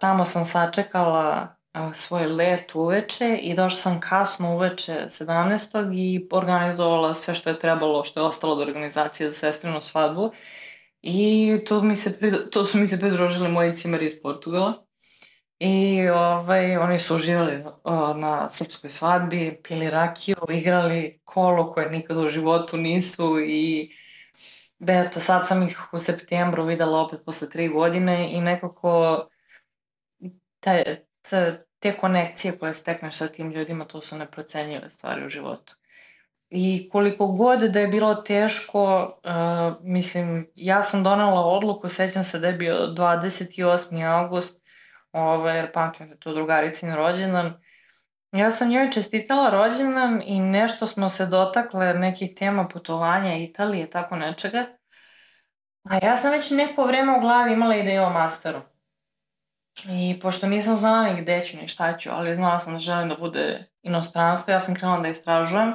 tamo sam sačekala svoj let uveče i došla sam kasno uveče 17. i organizovala sve što je trebalo, što je ostalo od organizacije za sestrinu svadbu. I tu, mi se, tu su mi se pridružili moji cimeri iz Portugala. I ovaj, oni su uživali o, na srpskoj svadbi, pili rakiju, igrali kolo koje nikad u životu nisu i eto, sad sam ih u septembru videla opet posle tri godine i nekako te, te, konekcije koje stekneš sa tim ljudima, to su neprocenjive stvari u životu. I koliko god da je bilo teško, uh, mislim, ja sam donela odluku, sećam se da je bio 28. august, ovaj, jer pamtim da je to drugaricin rođendan. Ja sam njoj čestitala rođendan i nešto smo se dotakle nekih tema putovanja Italije, tako nečega. A ja sam već neko vreme u glavi imala ideju o masteru. I pošto nisam znala ni gde ću ni šta ću, ali znala sam da želim da bude inostranstvo, ja sam krenula da istražujem.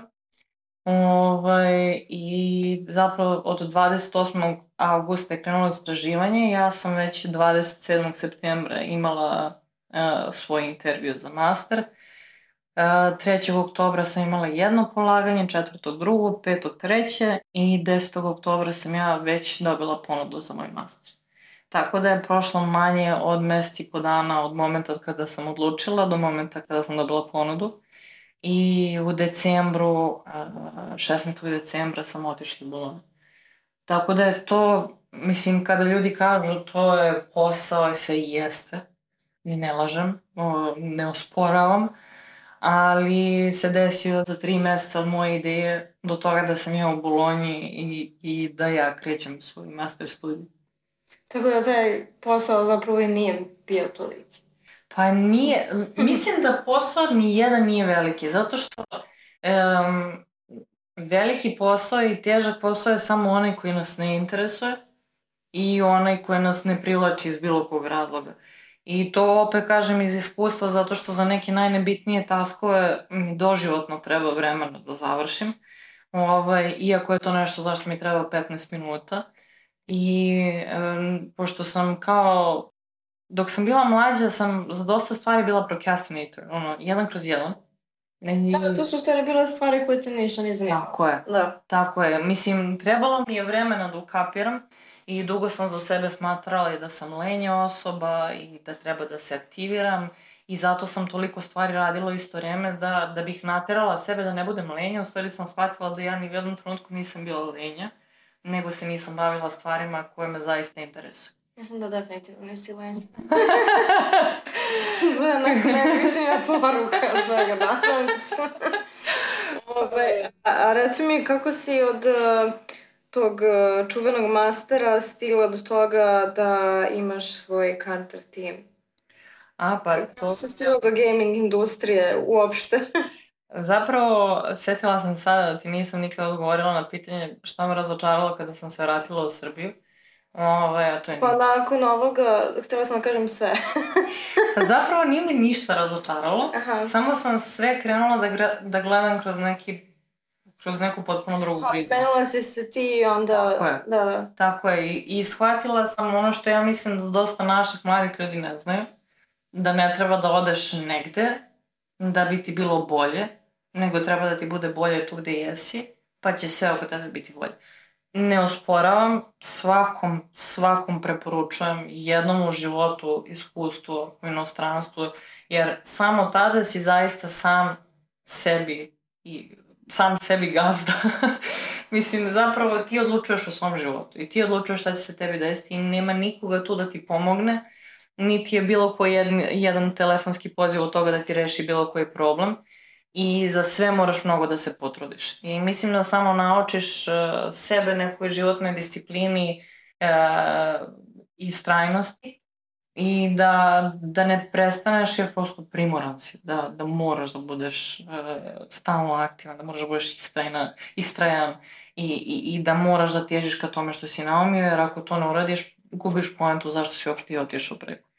Ovaj, I zapravo od 28. augusta je krenulo istraživanje. Ja sam već 27. septembra imala uh, svoj intervju za master. Uh, 3. oktobra sam imala jedno polaganje, 4. drugo, 5. treće i 10. oktobra sam ja već dobila ponudu za moj master. Tako da je prošlo manje od meseci i po dana od momenta od kada sam odlučila do momenta kada sam dobila ponudu. I u decembru, 16. decembra sam otišla u Bolonju. Tako da je to, mislim, kada ljudi kažu to je posao i sve jeste, ne lažem, ne osporavam, ali se desio za tri meseca od moje ideje do toga da sam ja u Bolonji i, i da ja krećem svoj master studij. Tako da taj posao zapravo i nije bio toliki. Pa nije, mislim da posao ni jedan nije veliki, zato što um, veliki posao i težak posao je samo onaj koji nas ne interesuje i onaj koji nas ne privlači iz bilo kog razloga. I to opet kažem iz iskustva zato što za neke najnebitnije taskove mi doživotno treba vremena da završim. Ovaj, iako je to nešto zašto mi treba 15 minuta. I um, pošto sam kao dok sam bila mlađa sam za dosta stvari bila procrastinator, ono, jedan kroz jedan. I... Da, to su stvari bile stvari koje te ništa ne zanima. Tako je. Da. Tako je. Mislim, trebalo mi je vremena da ukapiram i dugo sam za sebe smatrala da sam lenja osoba i da treba da se aktiviram i zato sam toliko stvari radila u isto vreme da, da bih naterala sebe da ne budem lenja. U stvari sam shvatila da ja ni u jednom trenutku nisam bila lenja, nego se nisam bavila stvarima koje me zaista interesuju. Mislim da definitivno nisi lenj. Za nek nebitnija poruka svega danas. Ove, a, reci mi kako si od uh, tog uh, čuvenog mastera stigla do toga da imaš svoj counter team? A, pa to... Kako si stigla do gaming industrije uopšte? Zapravo, setila sam sada da ti nisam nikada odgovorila na pitanje šta me razočaralo kada sam se vratila u Srbiju. Ovaj, a to je Pa nič. nakon ovoga, htjela sam da kažem sve. Pa zapravo nije mi ništa razočaralo, Aha. samo sam sve krenula da, da gledam kroz neki kroz neku potpuno drugu prizmu. Penula si se ti i onda... Tako je. Da, da. Tako je. I, I shvatila sam ono što ja mislim da dosta naših mladih ljudi ne znaju. Da ne treba da odeš negde da bi ti bilo bolje, nego treba da ti bude bolje tu gde jesi, pa će sve oko tebe biti bolje ne osporavam, svakom, svakom preporučujem jednom u životu iskustvo u inostranstvu, jer samo tada si zaista sam sebi i sam sebi gazda. Mislim, zapravo ti odlučuješ o svom životu i ti odlučuješ šta će se tebi desiti i nema nikoga tu da ti pomogne, niti je bilo koji jedan, jedan telefonski poziv od toga da ti reši bilo koji problem i za sve moraš mnogo da se potrudiš. I mislim da samo naučiš uh, sebe nekoj životnoj disciplini uh, i strajnosti i da, da ne prestaneš jer prosto primoran si, da, da moraš da budeš uh, stalno aktivan, da moraš da budeš istrajna, istrajan i, i, i da moraš da težiš ka tome što si naumio, jer ako to ne uradiš, gubiš poentu zašto si uopšte i otišao preko.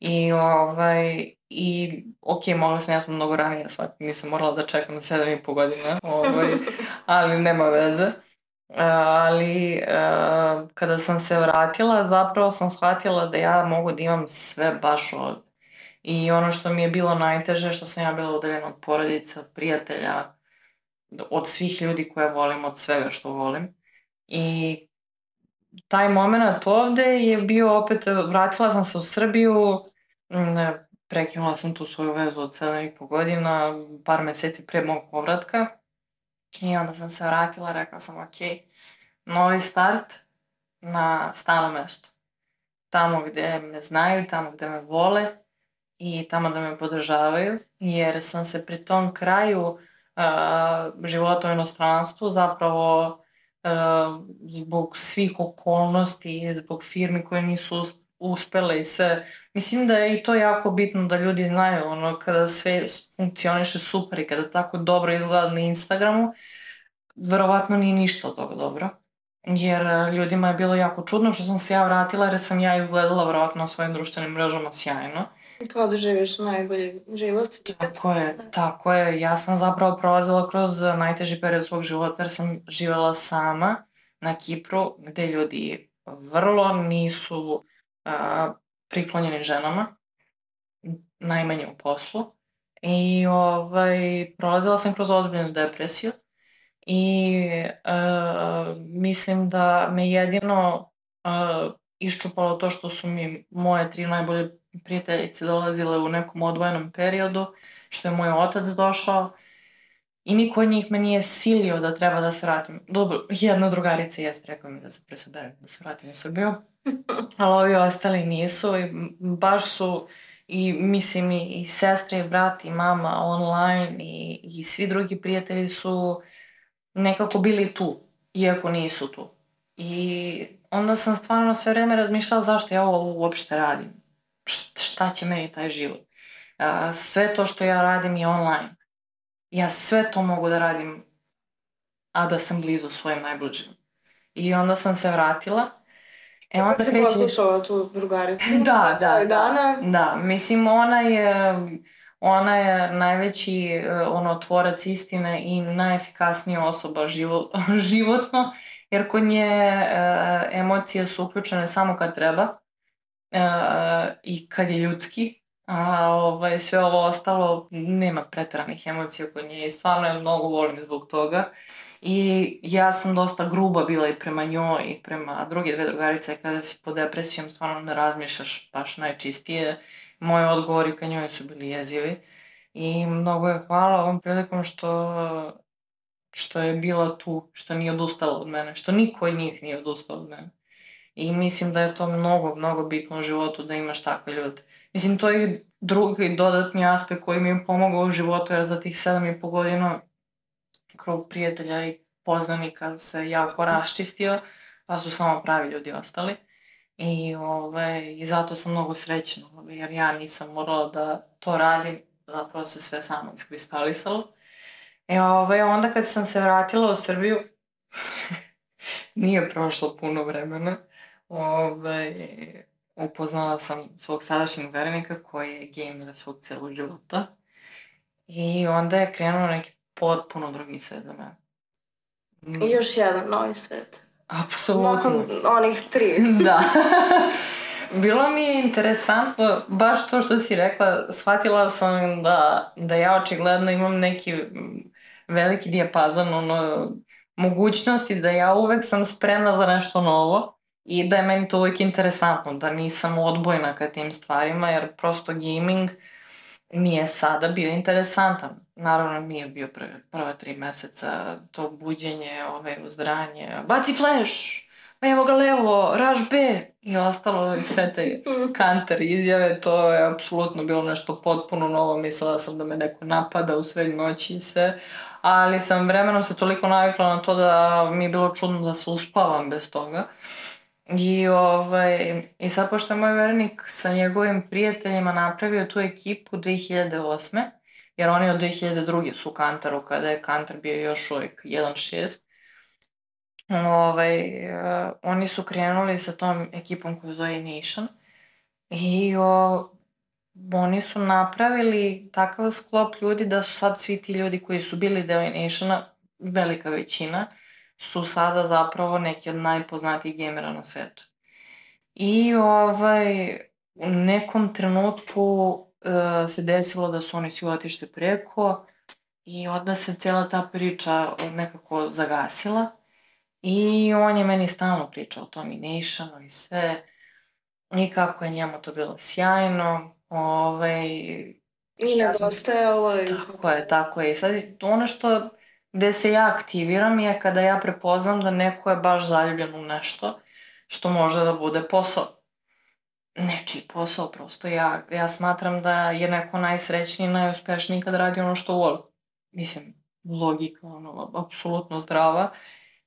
I, ovaj, i ok, mogla sam ja to mnogo ranije shvatiti, nisam morala da čekam 7 i po godina, ovaj, ali nema veze. Ali uh, kada sam se vratila, zapravo sam shvatila da ja mogu da imam sve baš od. I ono što mi je bilo najteže, što sam ja bila udaljena od porodica, od prijatelja, od svih ljudi koje volim, od svega što volim. I taj moment ovde je bio opet, vratila sam se u Srbiju, prekinula sam tu svoju vezu od 7,5 godina, par meseci pre mog povratka. I onda sam se vratila, rekla sam ok, novi start na stano mesto. Tamo gde me znaju, tamo gde me vole i tamo da me podržavaju, jer sam se pri tom kraju uh, života u inostranstvu zapravo zbog svih okolnosti, zbog firmi koje nisu uspele i sve. Mislim da je i to jako bitno da ljudi znaju, ono, kada sve funkcioniše super i kada tako dobro izgleda na Instagramu, verovatno nije ništa od toga dobro. Jer e, ljudima je bilo jako čudno što sam se ja vratila jer sam ja izgledala verovatno na svojim društvenim mrežama sjajno. Kao da živiš najbolji život. Tako je, tako je. Ja sam zapravo prolazila kroz najteži period svog života jer sam živela sama na Kipru gde ljudi vrlo nisu a, priklonjeni ženama, najmanje u poslu. I ovaj, prolazila sam kroz ozbiljnu depresiju i uh, mislim da me jedino uh, iščupalo to što su mi moje tri najbolje prijateljice dolazile u nekom odvojenom periodu, što je moj otac došao i niko od njih me nije silio da treba da se vratim. Dobro, jedna drugarica jeste rekla mi da se presaberim, da se vratim u Srbiju, ali ovi ostali nisu i baš su i mislim i, i sestre i brat i mama online i, i svi drugi prijatelji su nekako bili tu, iako nisu tu. I onda sam stvarno sve vreme razmišljala zašto ja ovo uopšte radim. Šta će meni taj život? Sve to što ja radim je online. Ja sve to mogu da radim, a da sam blizu svojim najbližim. I onda sam se vratila. E onda kreće... poslušala tu drugaricu? Da, da, da. Dana? Da, mislim ona je ona je najveći uh, ono, tvorac istine i najefikasnija osoba živo, životno, jer kod nje uh, emocije su uključene samo kad treba i kad je ljudski, a ovaj, sve ovo ostalo nema preteranih emocija kod nje i stvarno je mnogo volim zbog toga. I ja sam dosta gruba bila i prema njoj i prema druge dve drugarice kada si pod depresijom stvarno ne razmišljaš baš najčistije moji odgovori ka njoj su bili jezivi. I mnogo je hvala ovom prilikom što, što je bila tu, što nije odustala od mene, što niko od njih nije odustao od mene. I mislim da je to mnogo, mnogo bitno u životu da imaš takve ljude. Mislim, to je drugi dodatni aspekt koji mi je pomogao u životu, jer za tih sedam i po godina krug prijatelja i poznanika se jako raščistio, pa su samo pravi ljudi ostali. I, ove, ovaj, I zato sam mnogo srećna, jer ja nisam morala da to radim, zapravo se sve samo iskristalisalo. E, ovaj, onda kad sam se vratila u Srbiju, nije prošlo puno vremena, ovaj, upoznala sam svog sadašnjeg verenika koji je gamer svog celog života. I onda je krenuo neki potpuno drugi svet za mene. I još jedan novi svet. Apsolutno. Nakon onih tri. da. Bilo mi je interesantno, baš to što si rekla, shvatila sam da, da ja očigledno imam neki veliki dijapazan ono, mogućnosti, da ja uvek sam spremna za nešto novo i da je meni to uvek interesantno, da nisam odbojna ka tim stvarima, jer prosto gaming mi je sada bio interesantan. Naravno, nije bio prve, prva tri meseca to buđenje, ove, uzdranje, baci flash, evo ga levo, raž B i ostalo i sve te kanter izjave, to je apsolutno bilo nešto potpuno novo, mislila sam da me neko napada u sve noći i sve, ali sam vremenom se toliko navikla na to da mi je bilo čudno da se uspavam bez toga. I, ovaj, I sad, pošto je moj vernik sa njegovim prijateljima napravio tu ekipu 2008. Jer oni od 2002. su u Kantaru, kada je Kantar bio još uvijek 1.6 ovaj, uh, oni su krenuli sa tom ekipom koju zove Nation i o, oni su napravili takav sklop ljudi da su sad svi ti ljudi koji su bili deo Nationa, velika većina, su sada zapravo neki od najpoznatijih gamera na svetu. I ovaj, u nekom trenutku uh, se desilo da su oni svi otišli preko i onda se cela ta priča nekako zagasila. I on je meni stalno pričao o tom i Nationu i sve. I kako je njemu to bilo sjajno. Ovaj, I nedostajalo. I... Tako je, tako je. I sad ono što gde se ja aktiviram je kada ja prepoznam da neko je baš zaljubljen u nešto što može da bude posao. Nečiji posao, prosto ja, ja smatram da je neko najsrećniji najuspešniji kad radi ono što voli. Mislim, logika, ono, apsolutno zdrava.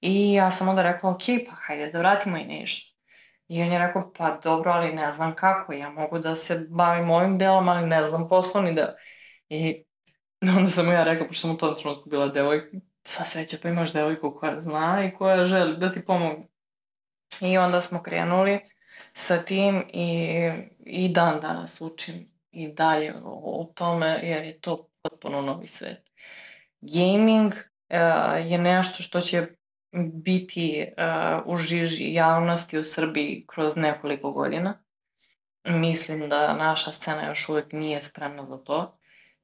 I ja sam onda rekla, ok, pa hajde da vratimo i nešto. I on je rekao, pa dobro, ali ne znam kako, ja mogu da se bavim ovim delom, ali ne znam poslovni del. I onda sam mu ja rekao, pošto sam u tom trenutku bila devojka, sva sreća pa imaš devojku koja zna i koja želi da ti pomogne. I onda smo krenuli sa tim i, i dan danas učim i dalje o tome jer je to potpuno novi svet. Gaming uh, je nešto što će biti uh, u žiži javnosti u Srbiji kroz nekoliko godina. Mislim da naša scena još uvek nije spremna za to.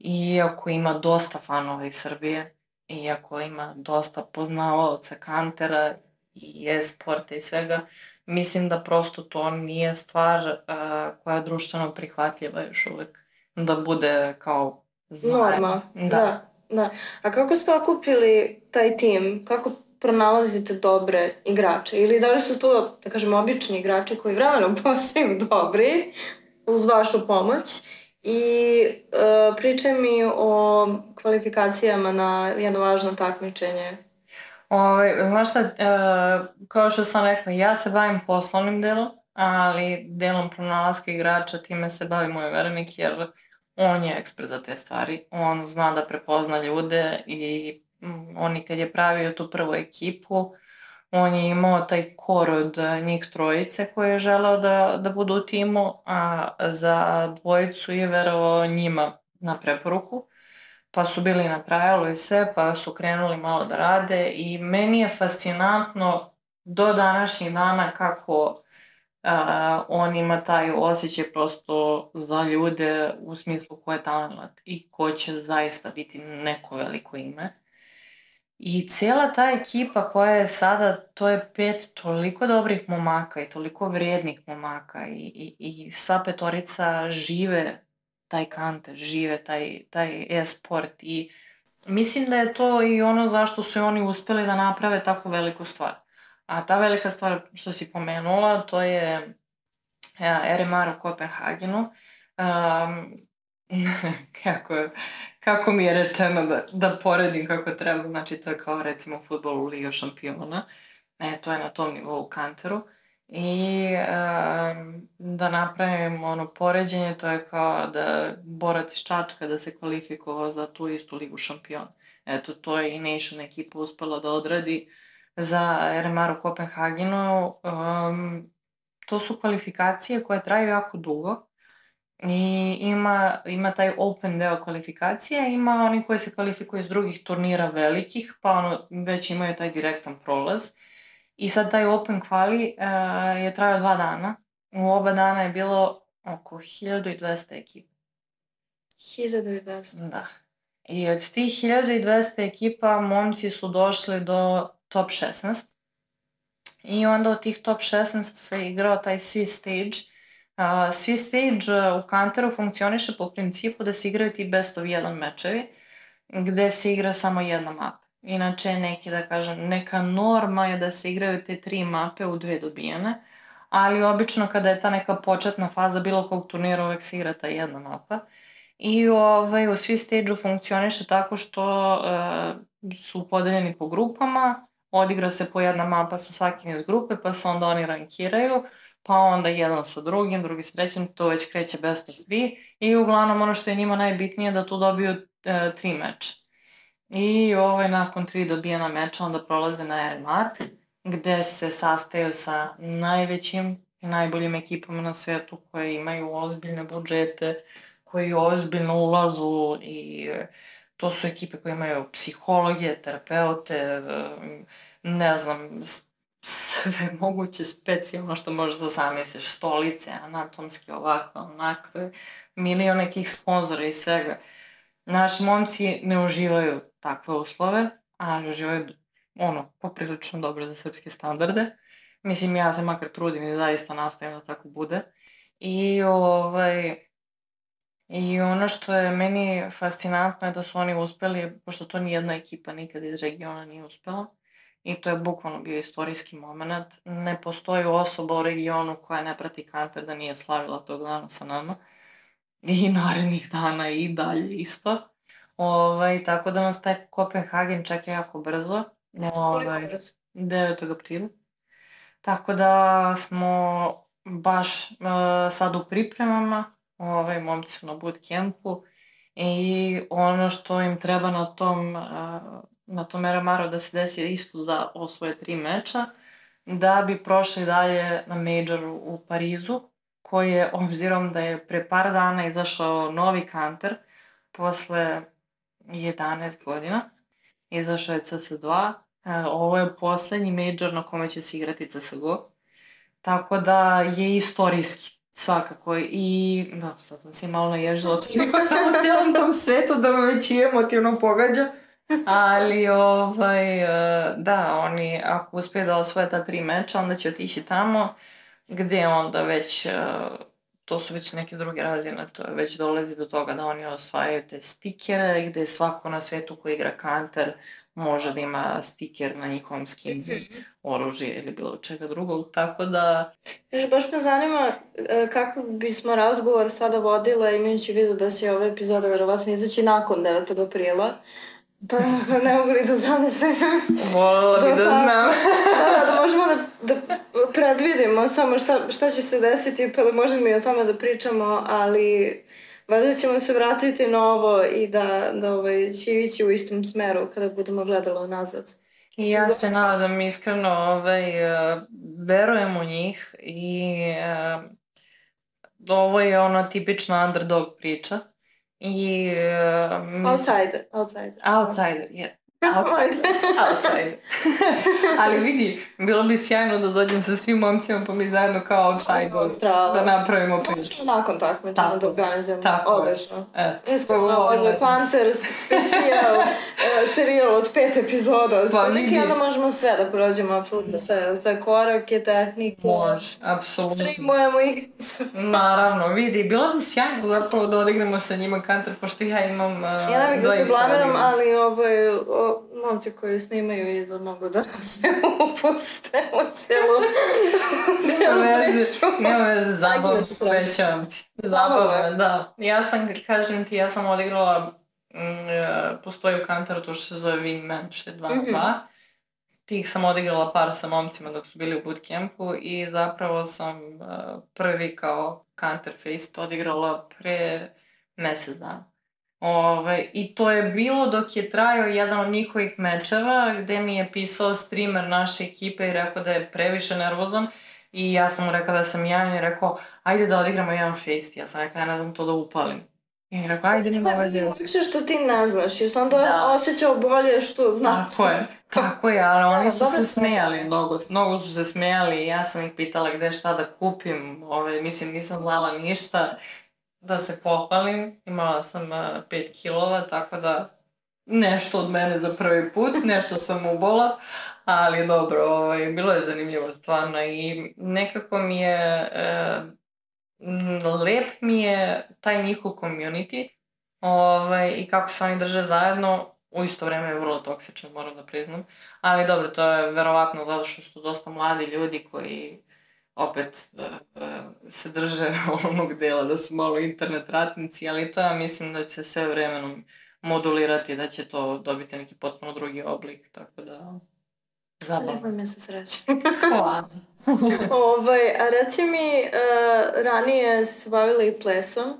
Iako ima dosta fanova iz Srbije, iako ima dosta poznavaoca kantera i e-sporta i svega, mislim da prosto to nije stvar uh, koja je društveno prihvatljiva još uvek. Da bude kao zmaja. Norma, da. da. da. A kako ste okupili taj tim? Kako pronalazite dobre igrače? Ili da li su to, da kažem, obični igrači koji vremenom postaju dobri uz vašu pomoć? I uh, pričaj mi o kvalifikacijama na jedno važno takmičenje. Ove, ovaj, znaš šta, uh, kao što sam rekla, ja se bavim poslovnim delom, ali delom pronalaska igrača time se bavi moj verenik, jer on je ekspert za te stvari. On zna da prepozna ljude i Mm, on i kad je pravio tu prvu ekipu, on je imao taj kor od e, njih trojice koje je želeo da, da budu u timu, a za dvojicu je verovao njima na preporuku. Pa su bili na trajalu i sve, pa su krenuli malo da rade i meni je fascinantno do današnjih dana kako a, on ima taj osjećaj prosto za ljude u smislu ko je talent i ko će zaista biti neko veliko ime. I cijela ta ekipa koja je sada, to je pet toliko dobrih momaka i toliko vrijednih momaka i, i, i sva petorica žive taj kanter, žive taj, taj e-sport i mislim da je to i ono zašto su oni uspeli da naprave tako veliku stvar. A ta velika stvar što si pomenula, to je RMR u Kopenhagenu. Um, kako, kako mi je rečeno da, da poredim kako treba, znači to je kao recimo u Liga šampiona, e, to je na tom nivou u kanteru. I um, da napravim ono poređenje, to je kao da borac iz Čačka da se kvalifikovao za tu istu ligu šampiona. Eto, to je i Nation ekipa uspela da odradi za RMR u Kopenhagenu. Um, to su kvalifikacije koje traju jako dugo I ima, ima taj open deo kvalifikacije, ima oni koji se kvalifikuju iz drugih turnira velikih, pa ono, već imaju taj direktan prolaz. I sad taj open kvali uh, je trajao dva dana. U oba dana je bilo oko 1200 ekipa. 1200? Da. I od tih 1200 ekipa momci su došli do top 16. I onda od tih top 16 se igrao taj svi stage Svi stage u Kanteru funkcioniše po principu da se igraju ti best of jedan mečevi, gde se igra samo jedna mapa. Inače, neki, da kažem, neka norma je da se igraju te tri mape u dve dobijene, ali obično kada je ta neka početna faza bilo kog turnira uvek se igra ta jedna mapa. I ovaj, u svi stage-u funkcioniše tako što uh, su podeljeni po grupama, odigra se po jedna mapa sa svakim iz grupe, pa se onda oni rankiraju pa onda jedan sa drugim, drugi s trećim, to već kreće best of three i uglavnom ono što je njima najbitnije da tu dobiju e, tri meča. I ovaj, nakon tri dobijena meča onda prolaze na RMR gde se sastaju sa najvećim i najboljim ekipama na svetu koje imaju ozbiljne budžete, koji ozbiljno ulažu i to su ekipe koje imaju psihologe, terapeute, ne znam, sve moguće specijalno što možeš da zamisliš, stolice, anatomski, ovako, onako, milion nekih sponzora i svega. Naši momci ne uživaju takve uslove, ali uživaju ono, poprilično dobro za srpske standarde. Mislim, ja se makar trudim i zaista nastojam da tako bude. I ovaj, I ono što je meni fascinantno je da su oni uspeli, pošto to nijedna ekipa nikad iz regiona nije uspela, i to je bukvalno bio istorijski moment. Ne postoji osoba u regionu koja ne prati kanter da nije slavila tog dana sa nama. I narednih dana i dalje isto. Ovaj, tako da nas taj Kopenhagen čeka jako brzo. Ovaj, 9. aprila. Tako da smo baš uh, sad u pripremama ovaj, momci su na bootcampu i ono što im treba na tom, na tom Eramaru da se desi isto da osvoje tri meča, da bi prošli dalje na Majoru u Parizu, koji je, obzirom da je pre par dana izašao novi kanter, posle 11 godina, izašao je CS2, ovo je poslednji major na kome će se igrati CSGO, tako da je istorijski Svakako. I, da, sad sam se malo naježila od samo u cijelom tom svetu da me već i emotivno pogađa. Ali, ovaj, e, da, oni, ako uspeju da osvoje ta tri meča, onda će otići tamo gde onda već, e, to su već neke druge razine, to je već dolazi do toga da oni osvajaju te stikere, gde svako na svetu ko igra kanter može da ima stiker na njihovom skinu, mhm. oružje ili bilo čega drugog, tako da... Još baš me zanima e, kako bismo razgovor sada vodila imajući vidu da će ova epizoda verovatno izaći nakon 9. aprila. Pa, pa ne mogu li da zamislim. Volila bi da znam. da, da, da možemo da, da predvidimo samo šta, šta će se desiti, pa da možemo i o tome da pričamo, ali Valjda ćemo se vratiti na ovo i da, da ovaj, će ići u istom smeru kada budemo gledali nazad. I ja se nadam iskreno, ovaj, uh, verujem u njih i uh, ovo je ono tipična underdog priča. I, uh, outsider, outsider. Outsider, je. Yeah. Outside. outside. Ali vidi, bilo bi sjajno da dođem sa svim momcima pa mi zajedno kao outside da napravimo priču. Nakon takmičenja da organizujemo. Tako Odlično. Eto. Iskreno, može koncert, specijal, uh, serijal od pet epizoda. Pa vidi. onda možemo sve da prođemo, apsolutno sve. Sve korake, tehnike. Može, apsolutno. Streamujemo igricu. Naravno, vidi, bilo bi sjajno zapravo da odigramo sa njima kanter, pošto ja imam uh, Ja ne bih da se blamiram, ali ovaj, momci koji snimaju iza mogu da se upuste u celu, celu priču. Nema veze, zabavno se srećam. Zabavno, da. Ja sam, kažem ti, ja sam odigrala, mm, e, postoji u Kantaru to što se zove Wingman, što je 2 na 2. Mm -hmm. Tih sam odigrala par sa momcima dok su bili u bootcampu i zapravo sam uh, prvi kao Counter Face odigrala pre mesec dana. Ove, I to je bilo dok je trajao jedan od njihovih mečeva gde mi je pisao streamer naše ekipe i rekao da je previše nervozan i ja sam mu rekao da sam ja i je rekao ajde da odigramo jedan face. Ja sam rekao ja ne znam to da upalim. I je rekao ajde nima veze. Lakše što ti ne znaš jer sam onda da. osjećao bolje što znaš. Tako je. Tako je, ali oni da, su se smejali, mnogo, mnogo su se smejali i ja sam ih pitala gde šta da kupim, ove, mislim nisam znala ništa da se pohvalim. Imala sam 5 kilova, tako da nešto od mene za prvi put, nešto sam ubola, ali dobro, ovaj, bilo je zanimljivo stvarno i nekako mi je, e, lep mi je taj njihov community ovaj, i kako se oni drže zajedno, u isto vreme je vrlo toksično, moram da priznam, ali dobro, to je verovatno zato što su dosta mladi ljudi koji opet uh, se drže onog dela da su malo internet ratnici, ali to ja mislim da će se sve vremenom modulirati, da će to dobiti neki potpuno drugi oblik, tako da zabavno. Nemoj me se sreće. Hvala. ovaj, a reci mi, uh, ranije si se bavila i plesom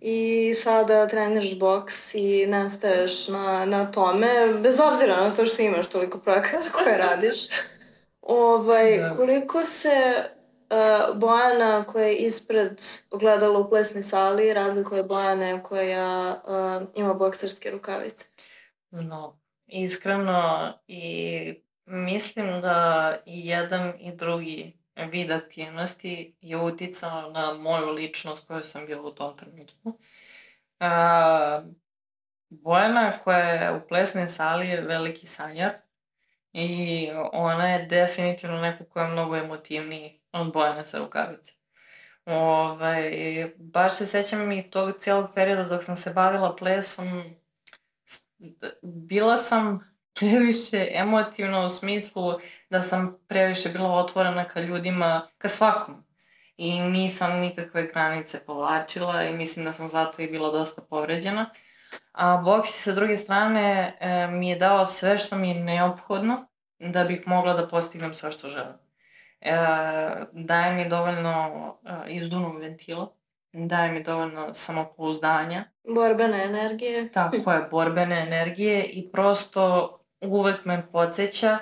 i sada treniraš boks i nastaješ na, na tome, bez obzira na to što imaš toliko projekata koje radiš. Ovaj, da. koliko se uh, Bojana koja je ispred ogledala u plesnoj sali razlikuje Bojane koja uh, ima bokserske rukavice? No, iskreno i mislim da i jedan i drugi vid aktivnosti je uticao na moju ličnost koju sam bila u tom trenutku. Uh, Bojana koja je u plesnoj sali je veliki sanjar i ona je definitivno neko koja je mnogo emotivniji od Bojana sa rukavice. Ovaj, baš se sećam i tog cijelog perioda dok sam se bavila plesom, bila sam previše emotivna u smislu da sam previše bila otvorena ka ljudima, ka svakom. I nisam nikakve granice povlačila i mislim da sam zato i bila dosta povređena. A boks sa druge strane e, mi je dao sve što mi je neophodno da bih mogla da postignem sve što želim. E, daje mi dovoljno e, izdunog ventila, daje mi dovoljno samopouzdanja. Borbene energije. Tako je, borbene energije i prosto uvek me podsjeća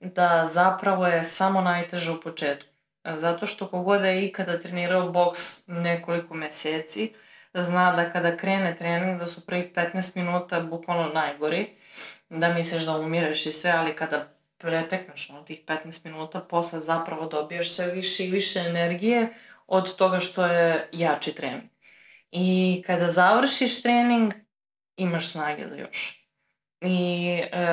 da zapravo je samo najteže u početku. Zato što kogod je ikada trenirao boks nekoliko meseci, zna da kada krene trening da su prvih 15 minuta bukvalno najgori, da misliš da umireš i sve, ali kada pretekneš ono tih 15 minuta, posle zapravo dobiješ sve više i više energije od toga što je jači trening. I kada završiš trening, imaš snage za još. I e,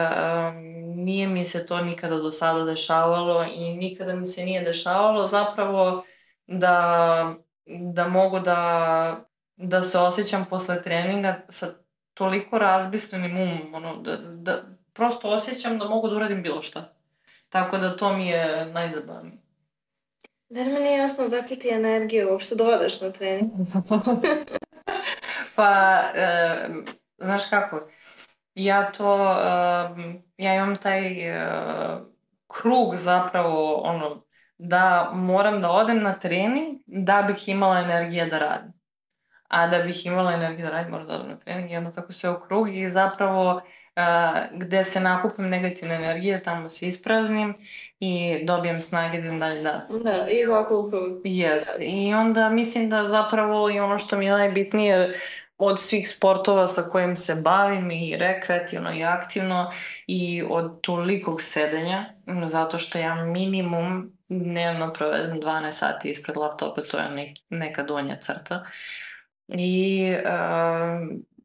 nije mi se to nikada do sada dešavalo i nikada mi se nije dešavalo zapravo da, da mogu da, da se osjećam posle treninga sa toliko razbistrenim umom, ono, da, da prosto osjećam da mogu da uradim bilo šta. Tako da to mi je najzabavnije. Da li mi nije jasno odakle ti energije uopšte dodaš na trening? pa, e, znaš kako, ja to, uh, ja imam taj uh, krug zapravo, ono, da moram da odem na trening da bih imala energije da radim. A da bih imala energije da radim, moram da odem na trening i onda tako se u krug i zapravo gde se nakupim negativne energije, tamo se ispraznim i dobijem snage da dalje da. Da, i ovako u krug. Jeste. I onda mislim da zapravo i ono što mi je najbitnije od svih sportova sa kojim se bavim i rekreativno i aktivno i od tolikog sedenja, zato što ja minimum dnevno provedem 12 sati ispred laptopa, to je neka donja crta. I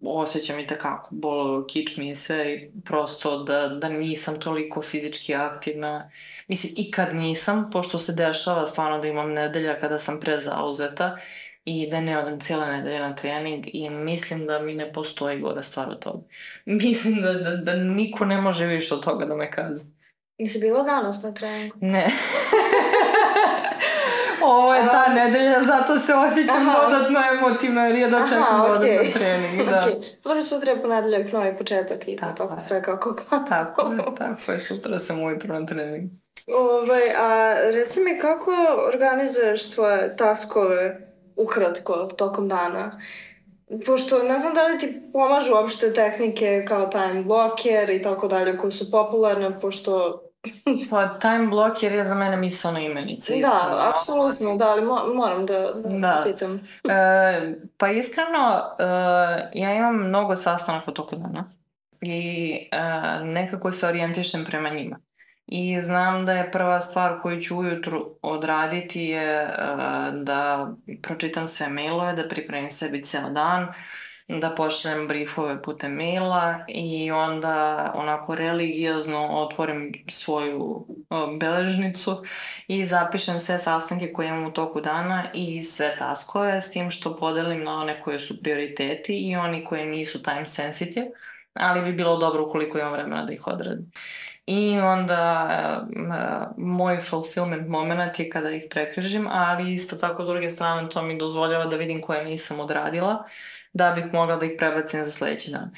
osjećam i takako bol kičmi i prosto da, da nisam toliko fizički aktivna. Mislim, i kad nisam, pošto se dešava stvarno da imam nedelja kada sam prezauzeta, i da ne odem cijela nedelja na trening i mislim da mi ne postoji gora stvar od toga. Mislim da, da, da niko ne može više od toga da me kazni. Nisi bila danas na treningu? Ne. Ovo je ta nedelja, zato se osjećam Aha. dodatno emotivno jer je dočekam Aha, odem na trening. Da. Okay. Dobro, sutra je ponedeljak, novi početak i tako, tako sve kako kako. Tako je, tako je, sutra sam ujutro na trening. Ovaj, a reci mi kako organizuješ svoje taskove ukratko tokom dana. Pošto ne znam da li ti pomažu uopšte tehnike kao time blocker i tako dalje koje su popularne, pošto Pa time blocker je za mene misalna imenica. Da, apsolutno, da, ali mo moram da, da, da. pitam. e, pa iskreno, e, ja imam mnogo sastanaka toku dana i e, nekako se orijentišem prema njima. I znam da je prva stvar koju ću ujutru odraditi je uh, da pročitam sve mailove, da pripremim sebi ceo dan, da pošaljem briefove putem maila i onda onako religiozno otvorim svoju uh, beležnicu i zapišem sve sastanke koje imam u toku dana i sve taskove s tim što podelim na one koje su prioriteti i oni koje nisu time sensitive, ali bi bilo dobro ukoliko imam vremena da ih odradim. I onda uh, moj fulfillment moment je kada ih prekrižim, ali isto tako s druge strane to mi dozvoljava da vidim koje nisam odradila, da bih mogla da ih prebacim za sledeći dan.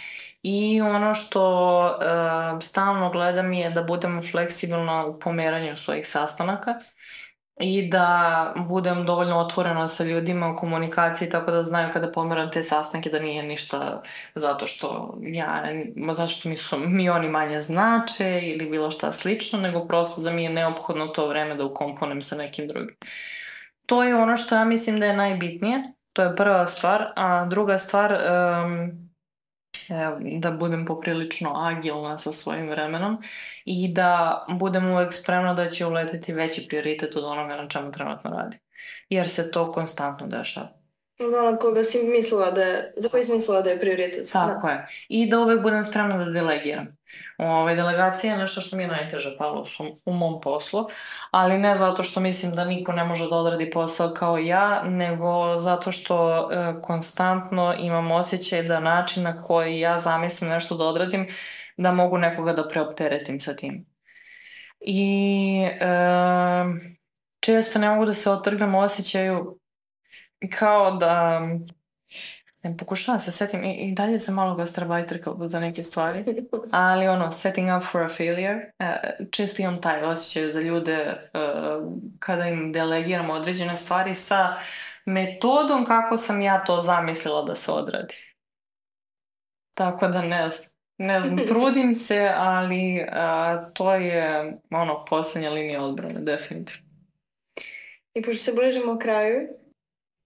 I ono što uh, stalno gledam je da budem fleksibilna u pomeranju svojih sastanaka i da budem dovoljno otvorena sa ljudima u komunikaciji tako da znaju kada pomeram te sastanke da nije ništa zato što ja, zato što mi, su, mi oni manje znače ili bilo šta slično, nego prosto da mi je neophodno to vreme da ukomponem sa nekim drugim. To je ono što ja mislim da je najbitnije, to je prva stvar, a druga stvar, um, da budem poprilično agilna sa svojim vremenom i da budem uvek spremna da će uleteti veći prioritet od onoga na čemu trenutno radi. Jer se to konstantno dešava. Ono koga si mislila da je, za koji si mislila da je prioritet. Tako da. je. I da uvek budem spremna da delegiram. Ove, delegacija je nešto što mi je najteže palo u, u mom poslu, ali ne zato što mislim da niko ne može da odradi posao kao ja, nego zato što e, konstantno imam osjećaj da način na koji ja zamislim nešto da odradim, da mogu nekoga da preopteretim sa tim. I e, često ne mogu da se otrgnem osjećaju kao da ne pokušavam se setim i, i dalje sam malo gastarbajterka za neke stvari, ali ono, setting up for a failure, e, često imam taj osjećaj za ljude e, kada im delegiram određene stvari sa metodom kako sam ja to zamislila da se odradi. Tako da ne znam, ne znam, trudim se, ali a, to je ono, poslednja linija odbrane, definitivno. I pošto se bližimo kraju,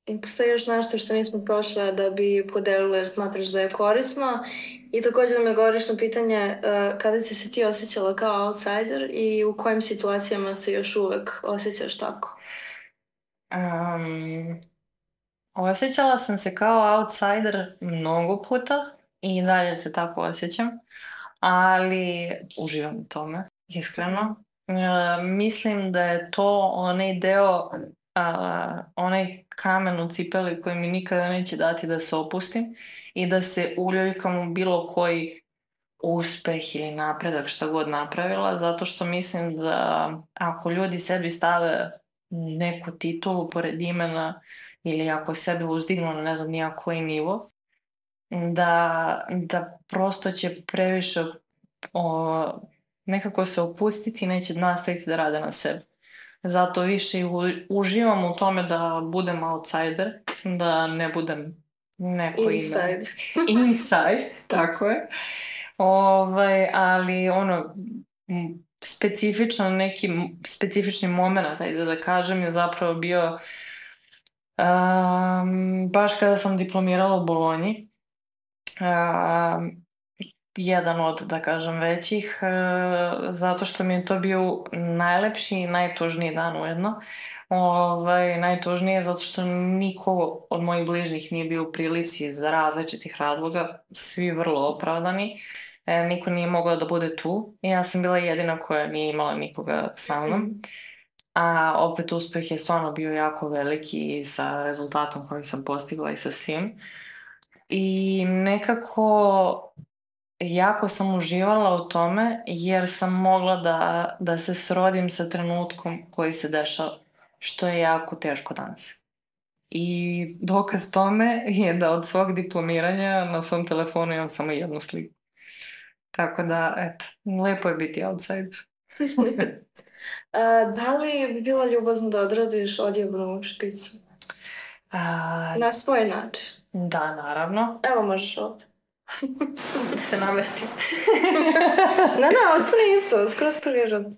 I postoji još nešto što nismo prošle da bi podelila jer smatraš da je korisno. I takođe da me govoriš na pitanje uh, kada si se ti osjećala kao outsider i u kojim situacijama se još uvek osjećaš tako? Um, osjećala sam se kao outsider mnogo puta i dalje se tako osjećam, ali uživam u tome, iskreno. Uh, mislim da je to onaj deo a, onaj kamen u cipeli koji mi nikada neće dati da se opustim i da se uljuljkam u bilo koji uspeh ili napredak šta god napravila, zato što mislim da ako ljudi sebi stave neku titulu pored imena ili ako sebe uzdignu na ne znam nija koji nivo, da, da prosto će previše o, nekako se opustiti i neće nastaviti da rade na sebi. Zato više uživam u tome da budem outsider, da ne budem neko Inside. ime. Inside, tako je. Ovaj, ali ono, specifičan neki specifični moment, ajde da kažem, je zapravo bio um, baš kada sam diplomirala u Bolonji. Um, jedan od, da kažem, većih, e, zato što mi je to bio najlepši i najtužniji dan ujedno. Ovaj, najtužnije zato što niko od mojih bližnjih nije bio u prilici iz različitih razloga, svi vrlo opravdani. E, niko nije mogao da bude tu i ja sam bila jedina koja nije imala nikoga sa mnom. Mhm. A opet uspeh je stvarno bio jako veliki i sa rezultatom koji sam postigla i sa svim. I nekako jako sam uživala u tome jer sam mogla da, da se srodim sa trenutkom koji se dešava, što je jako teško danas. I dokaz tome je da od svog diplomiranja na svom telefonu imam samo jednu sliku. Tako da, eto, lepo je biti outsider. A, da li bi bila ljubazna da odradiš odjebnu špicu? A... Na svoj način. Da, naravno. Evo možeš ovde da se namestim. ne, ne, ostane isto, skoro priroda.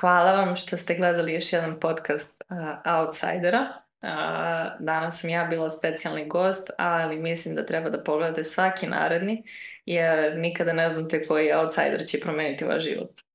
Hvala vam što ste gledali još jedan podcast uh, Outsidera. Uh, danas sam ja bila specijalni gost, ali mislim da treba da pogledate svaki naredni, jer nikada ne znate koji outsider će promeniti vaš život.